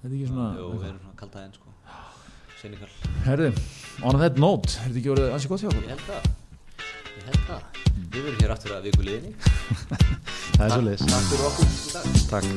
Speaker 2: þetta er ekki svona
Speaker 1: Jú, við erum svona kaltaðinn sko. Senikal.
Speaker 2: herðu, on that note er þetta ekki orðið ansi gott hjá
Speaker 1: Ég
Speaker 2: okkur
Speaker 1: held það ég held það. Mm. við verum hér aftur að vikuleginni *laughs*
Speaker 2: það er svo leys
Speaker 1: takk fyrir okkur
Speaker 2: takk.